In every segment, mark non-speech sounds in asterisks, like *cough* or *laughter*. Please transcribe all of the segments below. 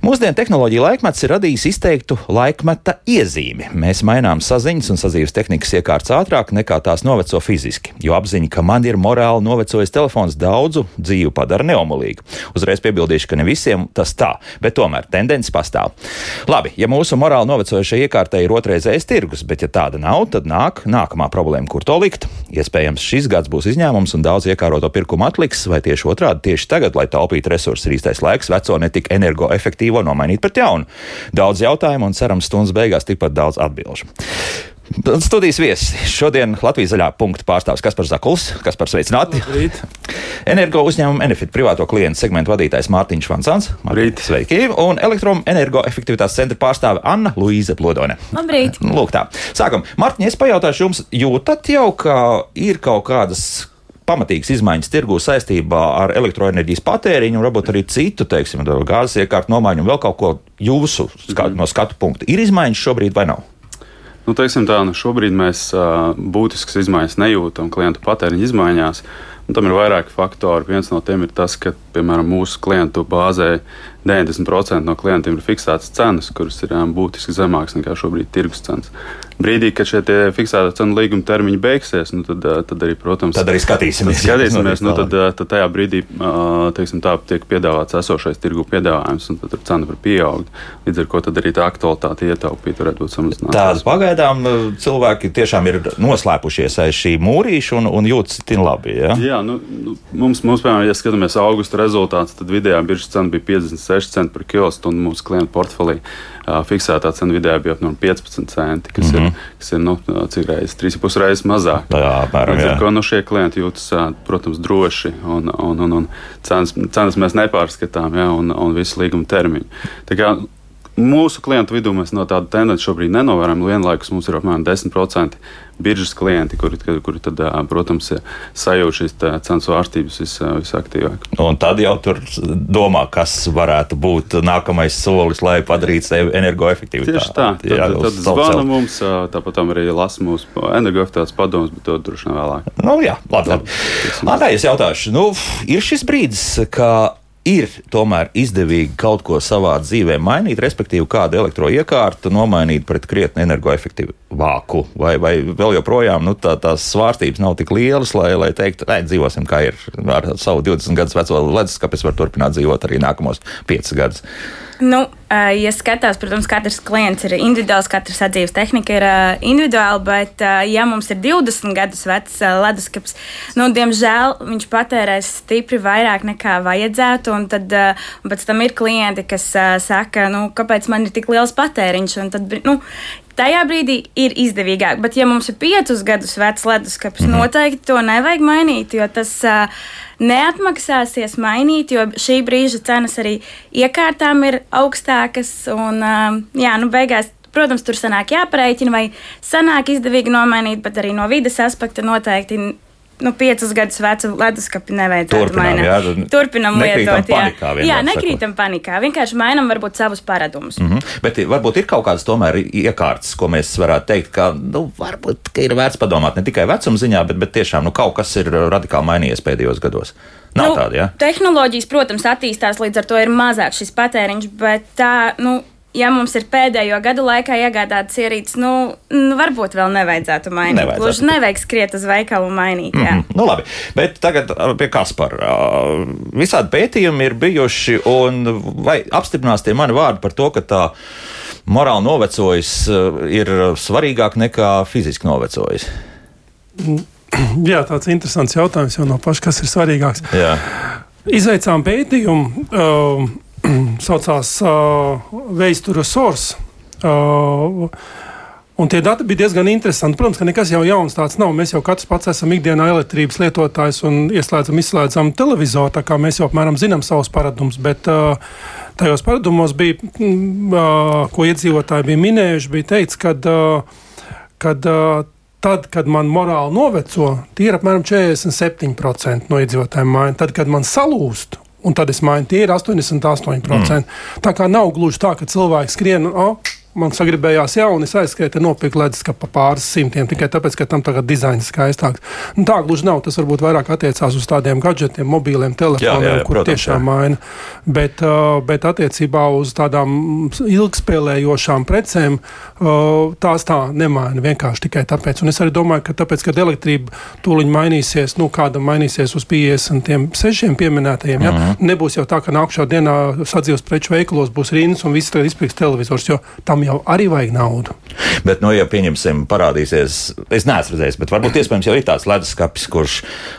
Mūsdienu tehnoloģija laikmets ir radījis izteiktu laikmeta iezīmi. Mēs mainām saziņas un sadzīves tehnikas iekārtas ātrāk nekā tās noveco fiziski, jo apziņa, ka man ir morāli novecojis telefons, daudzu dzīvi padara neomolīgu. Uzreiz piebildīšu, ka ne visiem tas tā, bet tomēr tendence pastāv. Labi, ja mūsu morāli novecojušai iekārtai ir otrreizējais tirgus, bet ja tāda nav, tad nāk nākamā problēma, kur to likt. Iespējams, šis gads būs izņēmums un daudz iekāroto pirkumu atliks, vai tieši otrādi, tieši tagad, lai taupītu resursus, ir īstais laiks veco netik energoefektīvo nomainīt pret jaunu. Daudz jautājumu un cerams stundas beigās tikpat daudz atbilžu. Studijas viesis šodien Latvijas zaļā punkta pārstāvis Kaspars Zakuls, kas par sveicināti. Energo uzņēmuma Enefit privāto klientu segmentu vadītājs Mārtiņš Vansants. Labrīt. Sveiki! Un elektroenergoefektivitātes centra pārstāve Anna Luīza Plodone. Labrīt! Lūk tā. Sākam. Mārtiņ, es pajautāšu jums, jūtat jau, ka ir kaut kādas pamatīgas izmaiņas tirgū saistībā ar elektroenerģijas patēriņu, un varbūt arī citu, teiksim, gāzes iekārtu nomaiņu un vēl kaut ko jūsu skat, no skatu punkta. Ir izmaiņas šobrīd vai nav? Nu, teiksim tā, nu šobrīd mēs uh, būtiskas izmaiņas nejūtam klientu patēriņa izmaiņās. Tam ir vairāki faktori. Viens no tiem ir tas, ka piemēram mūsu klientu bāzē 90% no klientiem ir fiksētas cenas, kuras ir um, būtiski zemākas nekā šobrīd tirgus cenas brīdī, kad šie fiksēta cenu līguma termiņi beigsies, nu tad, tad arī, protams, tad arī skatīsimies. Tad skatīsimies nu, tad, tad tajā brīdī teiksim, tā, tiek piedāvāts esošais tirgu piedāvājums, un tad cena var pieaugt. Līdz ar to arī tā aktualitāte ietaupīt varētu būt samazināta. Tādas pagaidām cilvēki tiešām ir noslēpušies aiz šī mūrīša un, un jūtas tin labi. Ja? Jā, nu, nu, mums, mums, piemēram, ja skatāmies augusta rezultātus, tad vidējā biržas cena bija 56 centi par kilostundu mūsu klientu portfelī fiksētā cena vidēji bija apmēram 15 centi, kas mm -hmm. ir, kas ir nu, cik reizes, 3,5 reizes mazāk. Jā, apmēram. Līdz ar to nu, šie klienti jūtas, protams, droši un, un, un, un cenas, cenas mēs nepārskatām, ja, un, un visu līguma termiņu. Mūsu klientu vidū mēs no tāda tendenci šobrīd nenovērojam. Vienlaikus mums ir apmēram 10% biržas klienti, kuri, kuri tad, protams, sajūt šīs cenas vārstības vis, visaktīvāk. Un tad jau tur domā, kas varētu būt nākamais solis, lai padarītu sevi energoefektīvu. Tieši tā, tad, jā, tad zvana mums, tāpat arī lasa mūsu energoefektivitātes padomus, bet to droši vien vēlāk. Nu, jā, labi. labi. Andai, es jautāšu, nu, ir šis brīdis, ka ir tomēr izdevīgi kaut ko savā dzīvē mainīt, respektīvi kādu elektroiekārtu nomainīt pret krietni energoefektīvāku, vai, vai vēl joprojām nu, tā, tās svārstības nav tik lielas, lai, lai teiktu, nē, dzīvosim kā ir ar savu 20 gadus veco leduskapi, es varu turpināt dzīvot arī nākamos 5 gadus. Nu, ja skatās, protams, katrs klients ir individuāls, katrs sadzīves tehnika ir individuāla, bet, ja mums ir 20 gadus vecs leduskapis, nu, diemžēl viņš patērēs stipri vairāk nekā vajadzētu, un tad un pēc tam ir klienti, kas saka, nu, kāpēc man ir tik liels patēriņš, tad, nu, tajā brīdī ir izdevīgāk. Bet, ja mums ir piecus gadus vecs leduskapis, mm -hmm. noteikti to nevajag mainīt, jo tas uh, neatmaksāsies mainīt, jo šī brīža cenas arī iekārtām ir augstākas. Un, uh, jā, nu, beigās Protams, tur sanāk jāpareiķina, vai sanāk izdevīgi nomainīt, bet arī no vides aspekta noteikti nu, piecus gadus vecu leduskapi nevajadzētu Turpinām, mainīt. Jā, Turpinam lietot. Jā, panikā, jā nekrītam sakot. panikā. Vienkārši mainām varbūt savus paradumus. Mm -hmm. Bet varbūt ir kaut kādas tomēr iekārtas, ko mēs varētu teikt, ka nu, varbūt ka ir vērts padomāt ne tikai vecuma ziņā, bet, bet tiešām nu, kaut kas ir radikāli mainījies pēdējos gados. Nav nu, tāda, ja? Tehnoloģijas, protams, attīstās, līdz ar to ir mazāk šis patēriņš, bet tā, nu, ja mums ir pēdējo gadu laikā iegādātas ierīces, nu, nu varbūt vēl nevajadzētu mainīt. Nevajadzētu. Gluži nevajag skriet uz veikalu un mainīt. Jā. Mm -hmm. nu, labi, bet tagad pie Kaspara. Visādi pētījumi ir bijuši, un vai apstiprinās tie mani vārdi par to, ka tā morāli novecojis ir svarīgāk nekā fiziski novecojis? *clears throat* Jā, tāds interesants jautājums jau no paša, kas ir svarīgāks. Jā. Izveicām pētījumu. Uh, *clears throat* saucās uh, Veistura Source. Uh, Un tie dati bija diezgan interesanti. Protams, ka nekas jau jauns tāds nav. Mēs jau katrs pats esam ikdienā elektrības lietotājs un ieslēdzam, izslēdzam televizoru. Tā kā mēs jau apmēram zinām savus paradumus. Bet uh, tajos paradumos bija, uh, ko iedzīvotāji bija minējuši, bija teikts, ka uh, kad, tad, kad man morāli noveco, tie ir apmēram 47% no iedzīvotājiem mājiņa. Tad, kad man salūst, un tad es mainu, tie ir 88%. Mm. Tā kā nav gluži tā, ka cilvēks skrien. Oh, man sagribējās jaunu, es aizskrēju, nopirku leduskapu pāris simtiem tikai tāpēc, ka tam tagad dizains skaistāks. Nu, tā gluži nav. Tas varbūt vairāk attiecās uz tādiem gadgetiem, mobiliem telefoniem, jā, jā, jā, kur protams, tiešām jā. maina. Bet, uh, bet attiecībā uz tādām ilgspēlējošām precēm uh, tās tā nemaina vienkārši tikai tāpēc. Un es arī domāju, ka tāpēc, kad elektrība tūliņ mainīsies, nu, kāda mainīsies uz 56 pieminētajiem, ja, mm -hmm. nebūs jau tā, ka nākamā dienā sadzīves preču veikalos būs rindas un viss izpirks televizors, jo tam tam jau arī vajag naudu. Bet, nu, ja pieņemsim, parādīsies, es neesmu redzējis, bet varbūt iespējams jau ir tāds leduskapis, kurš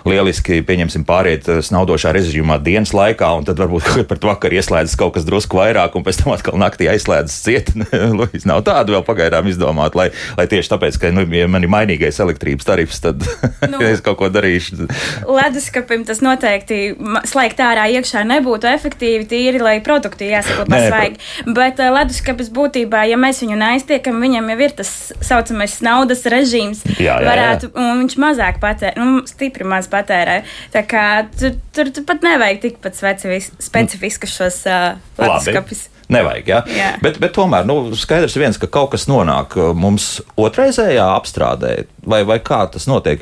lieliski, pieņemsim, pāriet eh, snaudošā režīmā dienas laikā, un tad varbūt *laughs* par to vakarā ieslēdzas kaut kas drusku vairāk, un pēc tam atkal naktī aizslēdzas ciet. *laughs* Lūdzu, nav tādu vēl pagaidām izdomāt, lai, lai tieši tāpēc, ka, nu, ja man ir mainīgais elektrības tarifs, tad *laughs* nu, es kaut ko darīšu. Leduskapim tas noteikti slēgt ārā iekšā nebūtu efektīvi, tīri, lai produkti jāsako pasvaigi. Bet uh, leduskapis būtībā, ja mēs viņu neaiztiekam, viņam jau ir tas saucamais naudas režīms. Jā, jā, varētu, jā. Un viņš mazāk patērē, nu, stipri maz patērē. Tā kā tur, tur, tur pat nevajag tikpat specifiskus šos uh, leduskapis. Nevajag, ja? Jā. Bet, bet tomēr nu, skaidrs viens, ka kaut kas nonāk uh, mums otrreizējā apstrādē, vai, vai kā tas notiek.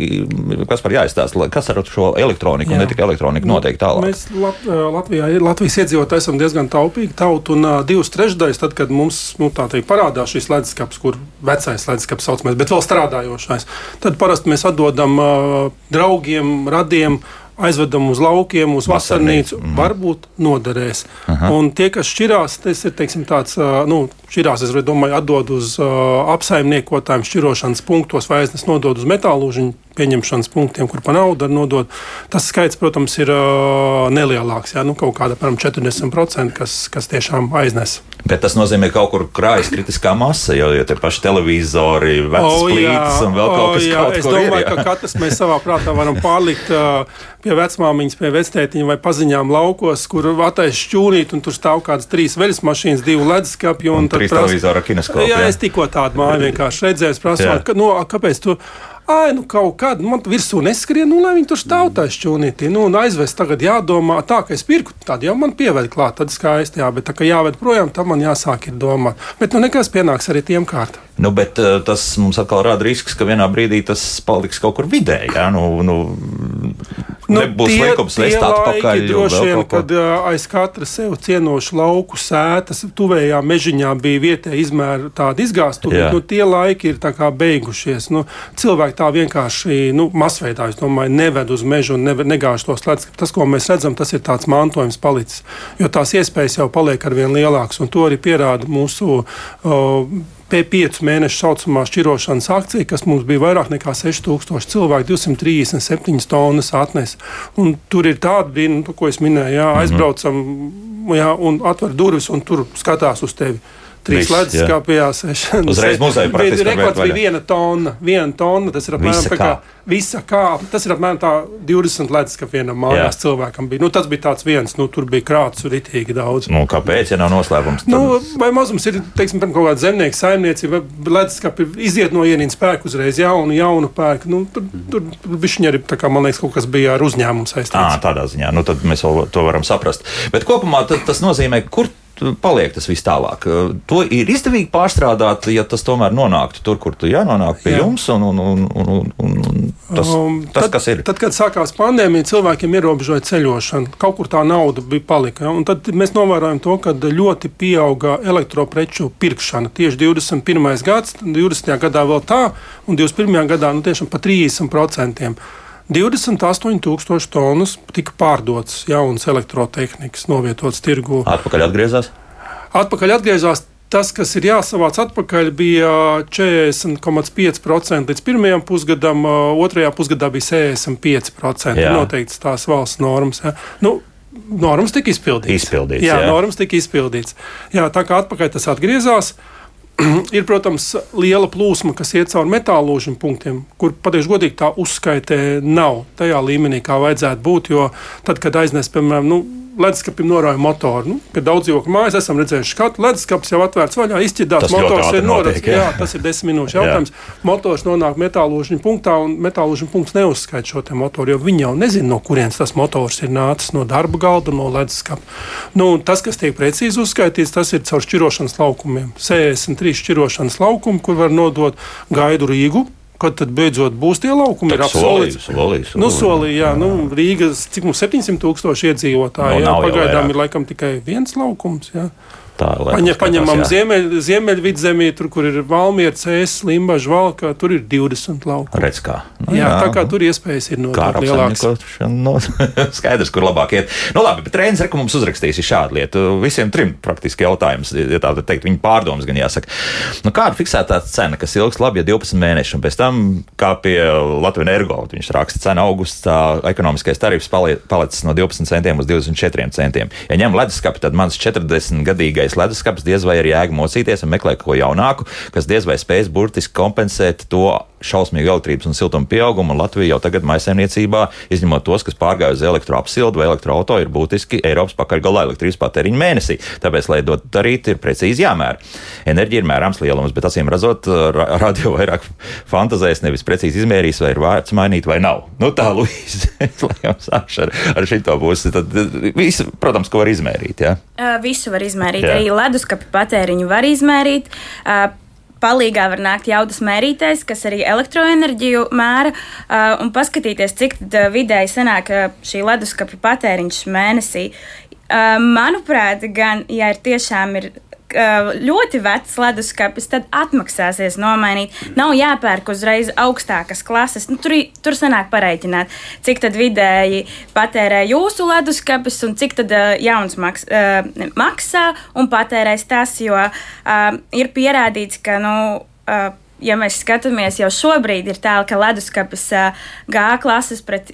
Kas par jāizstāsta, kas ar šo elektroniku, Jā. un ne tikai elektroniku, notiek tālāk? Mēs Lat uh, Latvijā, Latvijas iedzīvotāji esam diezgan taupīgi tauta, un uh, divas trešdaļas, tad, kad mums nu, teikt, parādās šis leduskapis, kur vecais leduskapis saucamais, bet vēl strādājošais, tad parasti mēs atdodam uh, draugiem, radiem aizvedam uz laukiem, uz vasarnīcu, mm varbūt noderēs. Aha. Un tie, kas šķirās, tas ir teiksim, tāds, nu, šķirās, es domāju, atdod uz uh, apsaimniekotājiem šķirošanas punktos vai aiznes nodod uz metālūžiņu pieņemšanas punktiem, kur pa naudu nodod. Tas skaits, protams, ir uh, nelielāks, jā, nu, kaut kāda apmēram 40%, kas, kas tiešām aiznes. Bet tas nozīmē, ka kaut kur krājas kritiskā masa, jo, jo tie paši televizori, vecas oh, plītas un vēl kaut oh, kas tāds. Kaut es domāju, ir, ka katrs mēs savā prātā varam pārlikt uh, pie vecmāmiņas, pie vectētiņa vai paziņām laukos, kur attaisno šķūnīt, un tur stāv kādas trīs veļas mašīnas, divi leduskapji. Un, un trīs televizora kineskopi. Jā, jā, es tikko tādu māju vienkārši redzēju, es prasu, ka, nu, kāpēc tu Ai, nu kaut kāda, nu, man virsū neskrien, nu, lai viņi tur stāv tā šķūnītī. Nu, un aizvest tagad jādomā, tā, ka es pirku, tad jau man pieved klāt, tad skaisti, jā, bet tā kā jāved projām, tam man jāsāk ir domāt. Bet, nu, nekas pienāks arī tiem kārtām. Nu, bet tas mums atkal rada risks, ka vienā brīdī tas paliks kaut kur vidē. Jā, nu, nu, nu, nebūs tie, likums vest atpakaļ. Droši vien, kad aiz katra sev cienošu lauku sētas tuvējā mežiņā bija vietēja izmēra tāda izgāstuve. Nu, tie laiki ir beigušies. Nu, cilvēki tā vienkārši nu, masveidā, es domāju, neved uz mežu un neved, negāž tos ledus. Tas, ko mēs redzam, tas ir tāds mantojums palicis. Jo tās iespējas jau paliek ar vien lielākas, un to arī pierāda mūsu. Uh, piecu mēnešu saucamā šķirošanas akcija, kas mums bija vairāk nekā 6000 cilvēku, 237 tonnas atnes. Un tur ir tāda brīnuma, nu, ko es minēju, jā, mhm. aizbraucam jā, un atver durvis un tur skatās uz tevi. Trīs ledus kāpjās. Uzreiz muzeja praktiski. Rekords bija viena tonna. Viena tonna, tas ir apmēram tā kā visa kāpa. Tas ir apmēram tā 20 ledus, ka vienam mājās jā. cilvēkam bija. Nu, tas bija tāds viens, nu, tur bija krāts ritīgi daudz. Nu, kāpēc, ja nav noslēpums? Tad... Nu, vai mazums ir, teiksim, kaut kāda zemnieka saimniecība, ledus kāpa iziet no ienienas pērku uzreiz jaunu, jaunu pērku. Nu, tur, tur, bišķiņi arī, tā kā man liekas, kaut kas bija ar uzņēmumu saistīts. À, tādā ziņā, nu, tad mēs to varam saprast. Bet kopumā tas nozīmē, kur paliek tas viss tālāk. To ir izdevīgi pārstrādāt, ja tas tomēr nonāktu tur, kur tu jānonāk pie Jā. jums. Un, un, un, un, un tas, um, tas, tad, kas ir. Tad, kad sākās pandēmija, cilvēkiem ierobežoja ceļošanu. Kaut kur tā nauda bija palika. Ja? Tad mēs novērojam to, ka ļoti pieauga elektropreču pirkšana. Tieši 21. gads, 20. gadā vēl tā, un 21. gadā nu, tiešām pa 30%. 28,000 tonnas tika pārdotas jaunas elektrotehnikas, novietotas tirgū. Atpakaļ atgriezās? Atpakaļ atgriezās. Tas, kas ir jāsavāc atpakaļ, bija 40,5% līdz pirmajam pusgadam, otrajā pusgadā bija 65%. Jā. Noteikts tās valsts normas. Ja. Nu, normas tika izpildītas. Izpildīts, jā, jā, normas tika izpildītas. Jā, tā kā atpakaļ tas atgriezās. *clears throat* ir, protams, liela plūsma, kas iet cauri metālūžiem punktiem, kur patiešām godīgi tā uzskaitē nav tajā līmenī, kā vajadzētu būt. Jo tad, kad aiznes, piemēram, nu, leduskapim norāja motoru. Nu, pie daudz dzīvokļu mājas esam redzējuši skatu. Leduskapis jau atvērts vaļā, izķidāts, motors ir notiek, jā. jā, tas ir desmit minūšu jautājums. Motors nonāk metālūžņa punktā, un metālūžņa punkts neuzskaita šo motoru, jo viņi jau nezina, no kurienes tas motors ir nācis no darba galda, no leduskapa. Nu, tas, kas tiek precīzi uzskaitīts, tas ir caur šķirošanas laukumiem. 63 šķirošanas laukumi, kur var nodot gaidu Rīgu kad tad beidzot būs tie laukumi? Ir apsolīts. Solī, nu, solī, jā, nu, Rīgas, cik mums 700 tūkstoši iedzīvotāji, no, jā, pagaidām ir laikam tikai viens laukums. Jā. Tā, Paņem, paņemam ziemeļ, ziemeļvidzemī, tur, kur ir Valmiera, Cēlis, Limbaģa, Valka, tur ir 20 lauku. Redz kā. Nu, jā, jā, tā kā tur iespējas ir no lielākas. No, *laughs* skaidrs, kur labāk iet. Nu labi, bet treneris reku mums uzrakstīs šādu lietu. Visiem trim praktiski jautājums, ja tā teikt, viņa pārdomas gan jāsaka. Nu, kāda fiksētā cena, kas ilgs labi, ja 12 mēneši, un pēc tam, kā pie Latvijas energo, viņš raksta cena augustā, ekonomiskais tarifs palicis no 12 centiem uz 24 centiem. Ja ņem leduskapi, tad mans 40 gadīgais vecais leduskapis diez vai ir jēga mocīties un meklēt ko jaunāku, kas diez vai spēs burtiski kompensēt to šausmīgu elektrības un siltuma pieaugumu. Latvija jau tagad maisaimniecībā, izņemot tos, kas pārgāja uz elektroapsildu vai elektroauto, ir būtiski Eiropas pakaļgalā elektrības patēriņa mēnesī. Tāpēc, lai to darītu, ir precīzi jāmēra. Enerģija ir mērāms lielums, bet acīm redzot, radio vairāk fantazēs, nevis precīzi izmērīs, vai ir vērts mainīt vai nav. Nu, tā, Luīze, *laughs* lai jau sākšu ar, ar šito pusi, tad visu, protams, ko var izmērīt. Ja? Visu var izmērīt. Jā. Arī leduskapa patēriņu var izmērīt. Palīgā var nākt jaudas mērītājs, kas arī elektroenerģiju mēra, uh, un paskatīties, cik uh, vidēji sanāk uh, šī leduskapa patēriņš mēnesī. Uh, manuprāt, gan, ja ir tiešām ir ļoti vecs leduskapis, tad atmaksāsies nomainīt. Nav jāpērk uzreiz augstākas klases. Nu, tur, tur sanāk pareiķināt, cik tad vidēji patērē jūsu leduskapis un cik tad uh, jauns maks, uh, maksā un patērēs tas, jo uh, ir pierādīts, ka, nu, ja mēs skatāmies, jau šobrīd ir tā, ka leduskapis G klases pret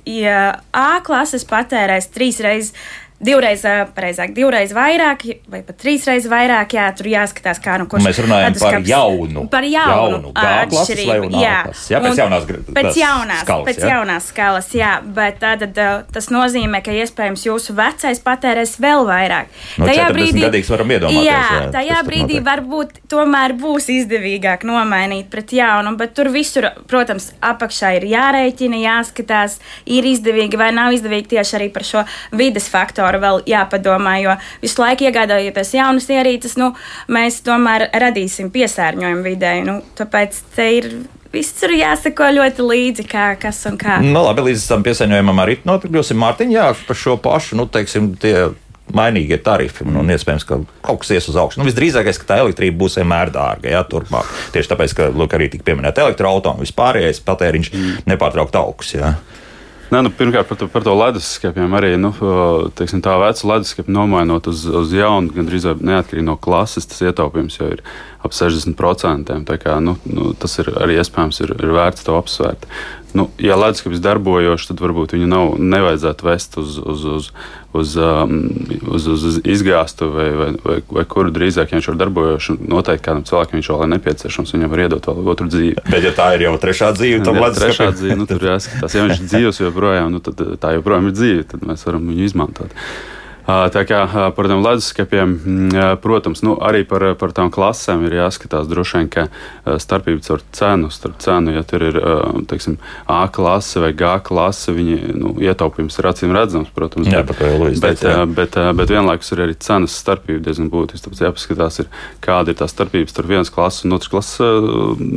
A klases patērēs trīs reizes Divreiz, pareizāk, divreiz vairāk, vai pat trīsreiz vairāk, jā, tur jāskatās, kā nu kurš. Mēs runājam par kaps, jaunu. Par jaunu, jaunu atšķirību. Jā, jā, pēc jaunās, pēc jaunās, skalas, pēc jā? jaunās skalas, jā, bet tad tas nozīmē, ka iespējams jūsu vecais patērēs vēl vairāk. No tajā brīdī, varam iedomāties. Jā, jā tajā brīdī varbūt tomēr būs izdevīgāk nomainīt pret jaunu, bet tur visur, protams, apakšā ir jārēķina, jāskatās, ir izdevīgi vai nav izdevīgi tieši arī par šo vides faktoru sektoru vēl jāpadomā, jo visu laiku iegādājoties jaunas ierīces, nu, mēs tomēr radīsim piesārņojumu vidē. Nu, tāpēc te ir viss tur jāsako ļoti līdzi, kā, kas un kā. Nu, labi, līdz tam piesārņojumam arī notikļosim Mārtiņ, jā, par šo pašu, nu, teiksim, tie mainīgie tarifi. Un, un iespējams, ka kaut kas ies uz augšu. Nu, visdrīzākais, ka tā elektrība būs vienmēr dārga. Jā, turpmāk. Tieši tāpēc, ka lūk, arī tika pieminēta elektroautorāta un vispārējais patēriņš mm. nepārtraukt augsts. Nē, nu, pirmkārt, par to, par to leduskapiem arī nu, teiksim, tā veca leduskapa nomainot uz, uz jaunu, gandrīz neatkarīgi no klases, tas ietaupījums jau ir ap 60%. Kā, nu, nu, tas ir arī iespējams, ir, ir vērts to apsvērt. Nu, ja leduskapis darbojošs, tad varbūt viņu nav, nevajadzētu vest uz, uz, uz, uz, um, uz, uz, uz izgāstu vai, vai, vai, vai kuru drīzāk, ja viņš ir darbojošs. Noteikti kādam cilvēkam viņš vēl ir nepieciešams, viņam var iedot vēl otru dzīvi. Bet, ja tā ir jau trešā dzīve, tad ja, trešā dzīve, nu, tur jāskatās. Ja viņš ir dzīves joprojām, nu, tad tā joprojām ir dzīve, tad mēs varam viņu izmantot. Tā kā par tiem leduskapiem, protams, nu, arī par, par tām klasēm ir jāskatās droši vien, ka starpība starp cenu, starp cenu, ja tur ir teiksim, A klase vai G klase, viņi nu, ietaupījums ir acīm redzams, protams. Jā, bet, bet, bet, bet, bet vienlaikus ir arī cenas starpība diezgan būtiska. Tāpēc jāpaskatās, ir, kāda ir tā starpība starp vienas klases un otras klases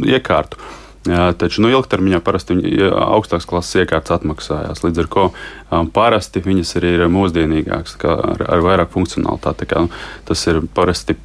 iekārtu. Jā, taču nu, ilgtermiņā parasti augstākas klases iekārtas atmaksājās. Līdz ar to um, parasti viņas arī ir mūsdienīgākas, ar, ar vairāk funkcionalitāti. Kā, nu, tas ir parasti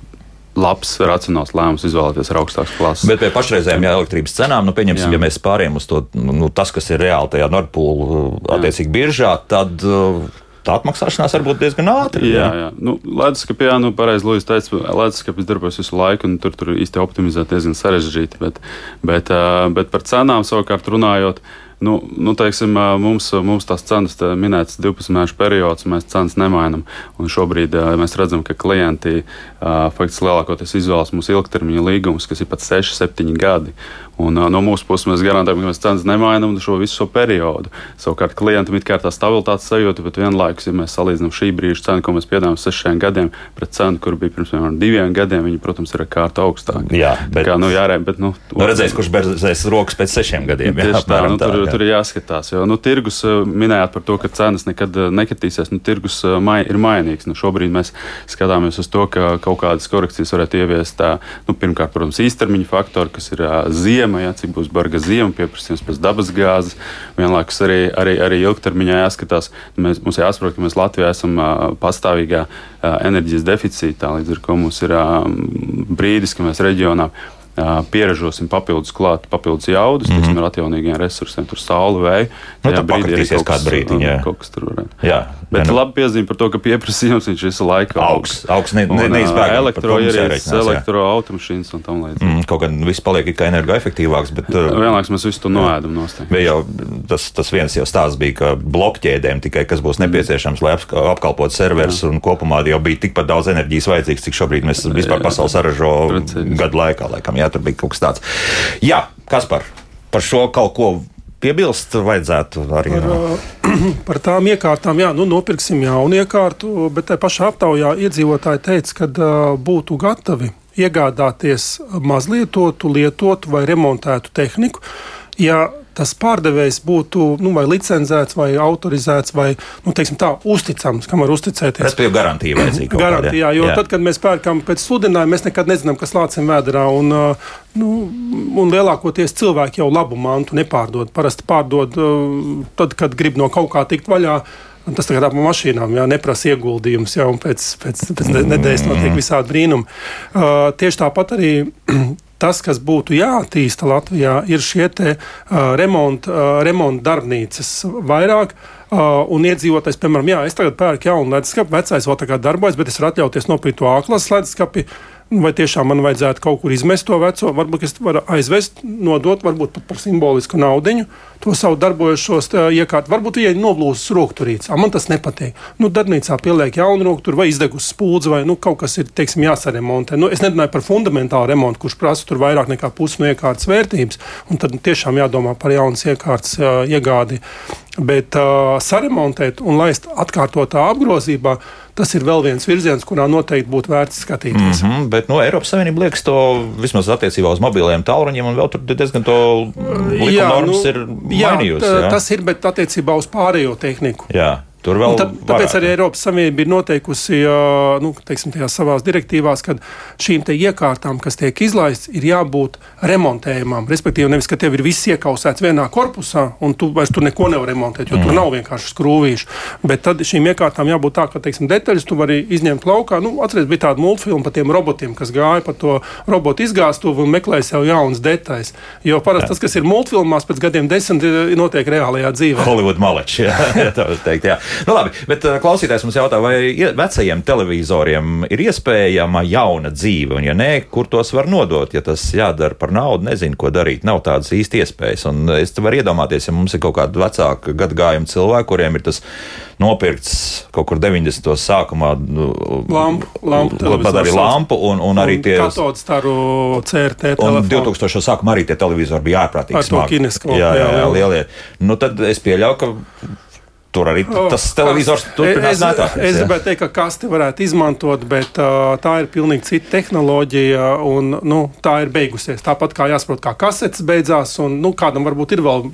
labs, racionāls lēmums izvēlēties ar augstākas klases. Bet pie pašreizējām jā, elektrības cenām, nu, pieņemsim, jā. ja mēs pārējām uz to, nu, tas, kas ir reāli tajā Nordpūlu attiecīgi biržā, tad. Uh, tā atmaksāšanās var būt diezgan ātra. Jā, jā. Nu, leduskapī, jā, nu, pareizi Lūdzu teica, leduskapis darbojas visu laiku, un tur, tur īsti optimizēt diezgan sarežģīti. Bet, bet, bet par cenām savukārt runājot, Nu, nu, teiksim, mums, mums tās cenas tā minētas 12 mēnešu periods, mēs cenas nemainām. Šobrīd mēs redzam, ka klienti faktiski lielākoties izvēlas mūsu ilgtermiņa līgumus, kas ir pat 6, 7 gadi. Un, no mūsu puses mēs garantējam, ka mēs cenas nemainām šo visu šo periodu. Savukārt klientam ir tā stabilitātes sajūta, bet vienlaikus, ja mēs salīdzinām šī brīža cenu, ko mēs piedāvājam sešiem gadiem, pret cenu, kur bija pirms piemēram, diviem gadiem, viņi, protams, ir kārta augstāka. Jā, bet, kā, nu, jārē, bet, nu, nu, redzēs, kurš berzēs rokas pēc sešiem gadiem. Jā, tā, nu, tur, jā. tur ir jāskatās. Jo, nu, tirgus minējāt par to, ka cenas nekad nekritīsies. Nu, tirgus mai, ir mainīgs. Nu, šobrīd mēs skatāmies uz to, ka kaut kādas korekcijas varētu ieviest. Tā, nu, pirmkārt, protams, īstermiņa faktori, kas ir uh, ziema, ja, cik būs barga ziema, pieprasījums pēc dabas gāzes. Vienlaikus arī, arī, arī ilgtermiņā jāskatās. Mēs, mums jāsaprot, ka mēs Latvijā esam pastāvīgā enerģijas deficītā, līdz ar to mums ir brīdis, ka mēs reģionā pieražosim papildus klāt, papildus jaudas, mm -hmm. teiksim, ar atjaunīgiem resursiem, tur saule, vēja. Nu, tā brīdī arī kaut kas, brīdi, jā. kaut kas tur varētu. Jā. Bet nu. labi piezīme par to, ka pieprasījums viņš visu laiku augsts. Augsts ne, ne, neizbēgami. Elektroierīces, elektroautomašīnas un tam līdzīgi. Mm, kaut gan viss paliek kā energoefektīvāks, bet. Vienlaiks mēs visu to noēdam nostāj. Jau, tas, tas viens jau stāsts bija, ka blokķēdēm tikai kas būs nepieciešams, lai apkalpotu serverus un kopumā jau bija tikpat daudz enerģijas vajadzīgs, cik šobrīd mēs vispār pasauli saražo gadu laikā, laikam. Jā, tur bija kaut kas tāds. Jā, kas par, par šo kaut ko piebilst, vajadzētu arī. Par, *clears throat* par tām iekārtām, jā, nu, nopirksim jaunu iekārtu, bet tajā pašā aptaujā iedzīvotāji teica, ka uh, būtu gatavi iegādāties mazlietotu, lietotu vai remontētu tehniku. Ja tas pārdevējs būtu nu, vai licencēts, vai autorizēts, vai nu, tā, uzticams, kam var uzticēties. Tas bija garantija vajadzīga. Garantija, jo jā. tad, kad mēs pērkam pēc sludinājuma, mēs nekad nezinām, kas lācim vēdā. Un, nu, un lielākoties cilvēki jau labu mantu nepārdod. Parasti pārdod tad, kad grib no kaut kā tikt vaļā. Un tas tagad par mašīnām jā, neprasa ieguldījumus, jau pēc, pēc, pēc nedēļas notiek visādi brīnumi. Uh, tieši tāpat arī *clears throat* tas, kas būtu jāattīsta Latvijā, ir šie te, uh, remonta uh, remont darbnīcas vairāk. Uh, un iedzīvotājs, piemēram, jā, es tagad pērku jaunu leduskapi, vecais vēl tā kā darbojas, bet es varu atļauties nopirkt to āklas leduskapi. Uh, Vai tiešām man vajadzētu kaut kur izmest to veco? Varbūt es varu aizvest, nodot, varbūt pat par simbolisku naudu, to savu darbojošos iekārtu. Varbūt viņai noblūzis rokturīts. Man tas nepatīk. Nu, darbnīcā pieliek jaunu rokturu vai izdegus spūdzi, vai nu, kaut kas ir teiksim, jāsaremontē. Nu, es nerunāju par fundamentālu remontu, kurš prasa tur vairāk nekā pusi no iekārtas vērtības. Tad tiešām jādomā par jaunas iekārtas iegādi. Bet uh, saremontēt un laist atkārtotā apgrozībā, tas ir vēl viens virziens, kurā noteikti būtu vērts skatīties. Mm -hmm, bet no Eiropas Savienības liekas, to vismaz attiecībā uz mobiliem tālruņiem, un vēl tur diezgan to likuma normas nu, ir mainījusi. Jā, jā, tas ir, bet attiecībā uz pārējo tehniku. Jā. Tur vēl tā, tāpēc varētu. arī Eiropas Savienība ir noteikusi nu, teiksim, savās direktīvās, ka šīm iekārtām, kas tiek izlaistas, ir jābūt remontējumam. Respektīvi, nevis ka tev ir viss iekausēts vienā korpusā, un tu vairs tur neko nevari remontēt, jo mm. tur nav vienkārši skrūvīši. Bet tad šīm iekārtām jābūt tā, ka teiksim, detaļas tu vari izņemt laukā. Nu, Atcerieties, bija tāda multfilma par tiem robotiem, kas gāja pa to robotu izgāstuvi un meklēja sev jaunas detaļas. Jo parasti tas, kas ir multfilmās, pēc gadiem desmit notiek reālajā dzīvē. Hollywood malečs, jā, *laughs* tā teikt. Jā. Nu, labi, bet uh, klausītājs mums jautā, vai vecajiem televizoriem ir iespējama jauna dzīve, un ja nē, kur tos var nodot, ja tas jādara par naudu, nezinu, ko darīt. Nav tādas īsti iespējas. Un es varu iedomāties, ja mums ir kaut kāda vecāka gadagājuma cilvēki, kuriem ir tas nopirkts kaut kur 90. sākumā. Nu, lampu, lampu, pat arī lampu un, un, un arī tie katodu staru CRT. Un telefonu. 2000. sākumā arī tie televizori bija ārprātīgi smagi. Jā, jā, jā, lielie. Nu, tad es pieļauju, ka Tur arī oh, tas televizors turpinās. Es, es gribētu teikt, ka kasti varētu izmantot, bet uh, tā ir pilnīgi cita tehnoloģija un nu, tā ir beigusies. Tāpat kā jāsaprot, kā kasetes beidzās, un nu, kādam varbūt ir vēl